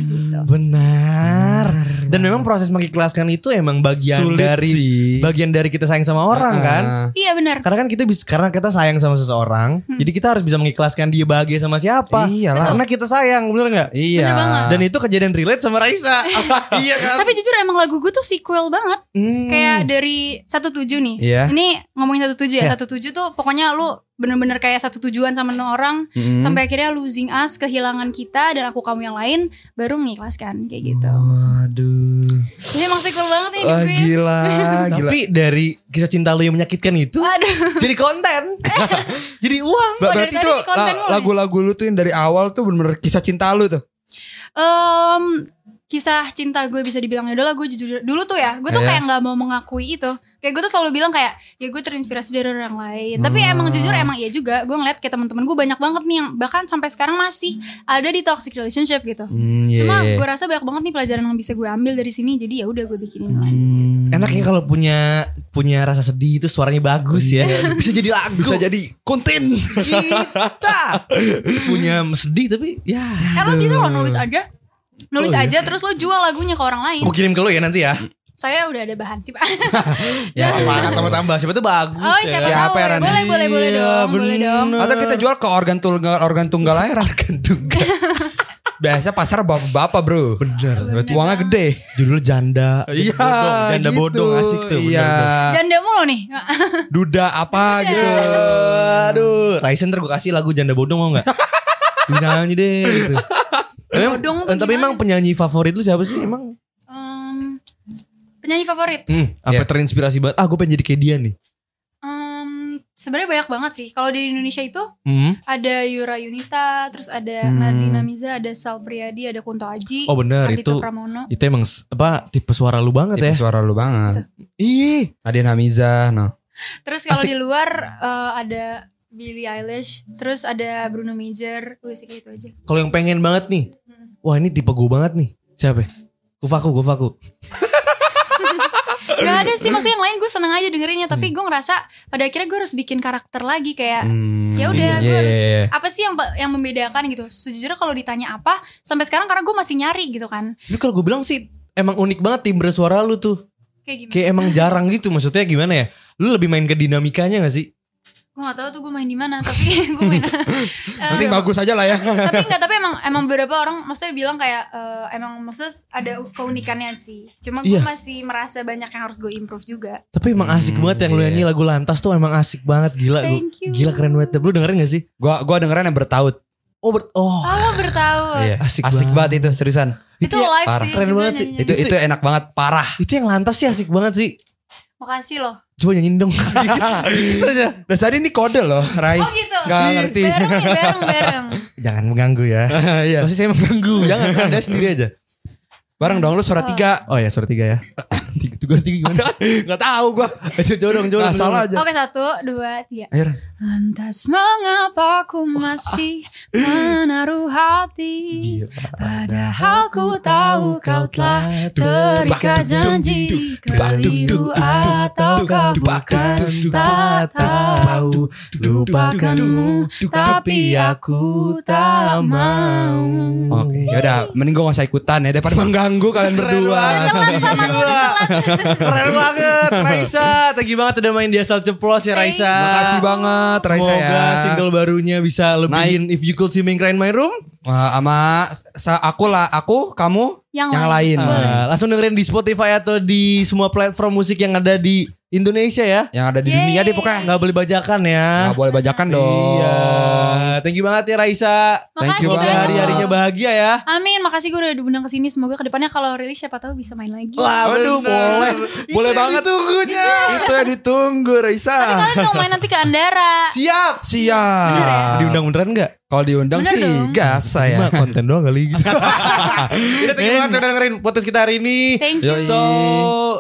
Benar. Dan memang proses mengikhlaskan itu emang bagian Sulit dari sih. bagian dari kita sayang sama orang kan? Ah. iya benar Karena kan kita bisa karena kita sayang sama seseorang, jadi kita harus bisa mengikhlaskan dia bahagia sama siapa. Iyalah. Karena kita sayang, bener nggak? Iya. Bener. Dan itu kejadian relate sama Raisa. iya kan? tapi jujur emang lagu gue tuh sequel banget Hmm. kayak dari satu tujuh nih Iya. ini ngomongin satu tujuh ya Iya. satu tujuh tuh pokoknya lu bener-bener kayak satu tujuan sama orang Mm-mm. sampai akhirnya losing us kehilangan kita dan aku kamu yang lain baru mengikhlaskan kayak gitu Waduh. Jadi emang sequel banget nih hidup Wah gue ya. gila, gila. Tapi dari kisah cinta lu yang menyakitkan itu Aduh jadi konten. jadi uang. Ba- Oh, dari berarti tuh nih. lagu-lagu lu tuh yang dari awal tuh bener-bener kisah cinta lu tuh. Em, Kisah cinta gue bisa dibilang ya udahlah gue jujur dulu tuh ya gue tuh Iya. kayak nggak mau mengakui itu kayak gue tuh selalu bilang kayak ya gue terinspirasi dari orang lain tapi emang jujur emang iya juga gue ngeliat kayak teman-teman gue banyak banget nih yang bahkan sampai sekarang masih ada di toxic relationship gitu Hmm, iya, cuma iya. gue rasa banyak banget nih pelajaran yang bisa gue ambil dari sini jadi ya udah gue bikinin lagi Hmm. Enak ya kalau punya punya rasa sedih itu suaranya bagus ya. Bisa jadi lagu. bisa jadi konten. kita punya sedih tapi ya. Eh lo bisa lo nulis aja Nulis Oh, iya. aja terus lo jual lagunya ke orang lain Aku kirim ke lu ya nanti ya. Saya udah ada bahan sih pak Ya, Apa tambah-tambah siapa tuh bagus Oh ya. siapa, Siapa tahu ya. Rani? Boleh boleh boleh Iya, dong Boleh dong bener. Atau kita jual ke organ tunggal organ tunggal aja. Organ tunggal. Biasa pasar bapak-bapak bro. Bener. Berarti Uangnya gede. judul janda. Iya. bodong. Janda gitu. bodong asik tuh. bener, Iya. bener. Janda mulu nih Duda apa gitu. Aduh, Raisen ntar gue kasih lagu janda bodong mau nggak? Nyanyi deh gitu. Tapi gimana? emang penyanyi favorit lu siapa sih emang? Em, Penyanyi favorit Hmm, apa Ya. terinspirasi banget? Ah, gue pengen jadi kayak dia nih. Em, sebenarnya banyak banget sih. Kalau di Indonesia itu Hmm. ada Yura Yunita, terus ada Hmm. Nadina Miza, ada Sal Priadi, ada Kunto Aji, Oh bener itu Pramono. itu emang apa tipe suara lu banget Tipe ya. suara lu banget. Ih. Adina Hamiza, no. Terus kalau di luar eh, ada Billie Eilish, terus ada Bruno Major, udah sih kayak itu aja. Kalau yang pengen banget nih. Wah, ini tipe gue banget nih. Siapa? ya? Kufaku, Kufaku. Gak ada sih maksudnya yang lain gue seneng aja dengerinnya tapi Hmm. gue ngerasa pada akhirnya gue harus bikin karakter lagi kayak Hmm, ya udah gue iya, harus iya, iya. apa sih yang yang membedakan gitu sejujurnya kalau ditanya apa sampai sekarang karena gue masih nyari gitu kan Tapi kalau gue bilang sih emang unik banget timbre suara lu tuh. kayak gimana Kayak emang jarang gitu maksudnya gimana ya? Lu lebih main ke dinamikanya gak sih? Gue gak tahu tuh gue main di mana tapi gue main Nanti bagus aja lah ya. tapi enggak tapi emang emang beberapa orang maksudnya bilang kayak eh, emang maksudnya ada keunikannya sih cuma gue Iya. masih merasa banyak yang harus gue improve juga Tapi emang asik Hmm, banget yang lu iya. nyanyi lagu lantas tuh emang asik banget gila. Thank you. Gila keren banget. Lu dengerin gak sih? Gua gua dengerin yang bertaut. Oh, ber oh. oh bertahu Iya. asik Asik, banget. banget. itu seriusan. itu ya, live parah. sih Keren banget sih. nyanyinya. Itu itu enak banget, parah. Itu yang lantas sih asik banget sih. Makasih loh Coba nyanyiin dong. Tadi ini kode loh, Rai. oh gitu Gak ngerti. bareng nih bareng bareng Jangan mengganggu ya. Iya. Pasti saya mengganggu. Jangan Anda sendiri aja. Bareng dong lu suara Oh. tiga. Oh ya suara tiga ya. tiga, tiga, tiga gimana? Gak tahu gua. Coba dong, coba Nah, salah aja. Oke satu dua tiga Ayo. Lantas mengapa ku masih menaruh hati Padahal ku tahu kau telah terikat janji Keliru ataukah bukan tak tahu Lupakanmu tapi aku tak mau Oke, yaudah, mending gua gak usah ikutan ya daripada mengganggu kalian berdua. Keren banget Raisa Thank you banget udah main di asal ceplos ya Raisa Makasih banget Raisa ya. Semoga single barunya bisa lebihin If You Could See Me Cry in My Room Wah, sama sa- aku lah, aku, kamu, Yang, yang lain, lain. Ah, Langsung dengerin di Spotify atau di semua platform musik yang ada di Indonesia ya yang ada di Yeay. dunia deh pokoknya. Nggak boleh bajakan ya Nggak boleh bajakan dong. Iya Thank you banget ya Raisa Thank Makasih you Semoga banget. hari-harinya bahagia ya Amin makasih gue udah diundang ke sini Semoga ke depannya kalau rilis siapa tahu bisa main lagi Wah, Waduh, boleh. Itu Boleh banget. ditunggunya. Itu yang ditunggu, Raisa. Kalian dong main nanti ke Andara Siap Siap. Bener ya? Diundang beneran gak? Kalau diundang Bener sih dong. gas saya. Cuma konten doang kali gitu. Udah thank you banget udah dengerin podcast kita hari ini. Thank you. So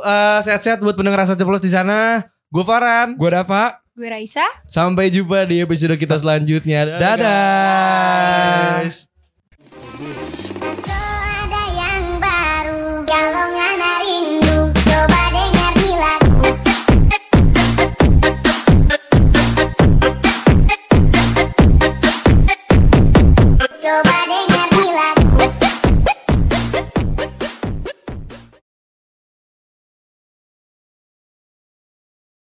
uh, sehat-sehat buat pendengar rasa ceplos di sana. Gue Farhan. Gue Dava. Gue Raisa Sampai jumpa di episode kita selanjutnya. Dadah. guys.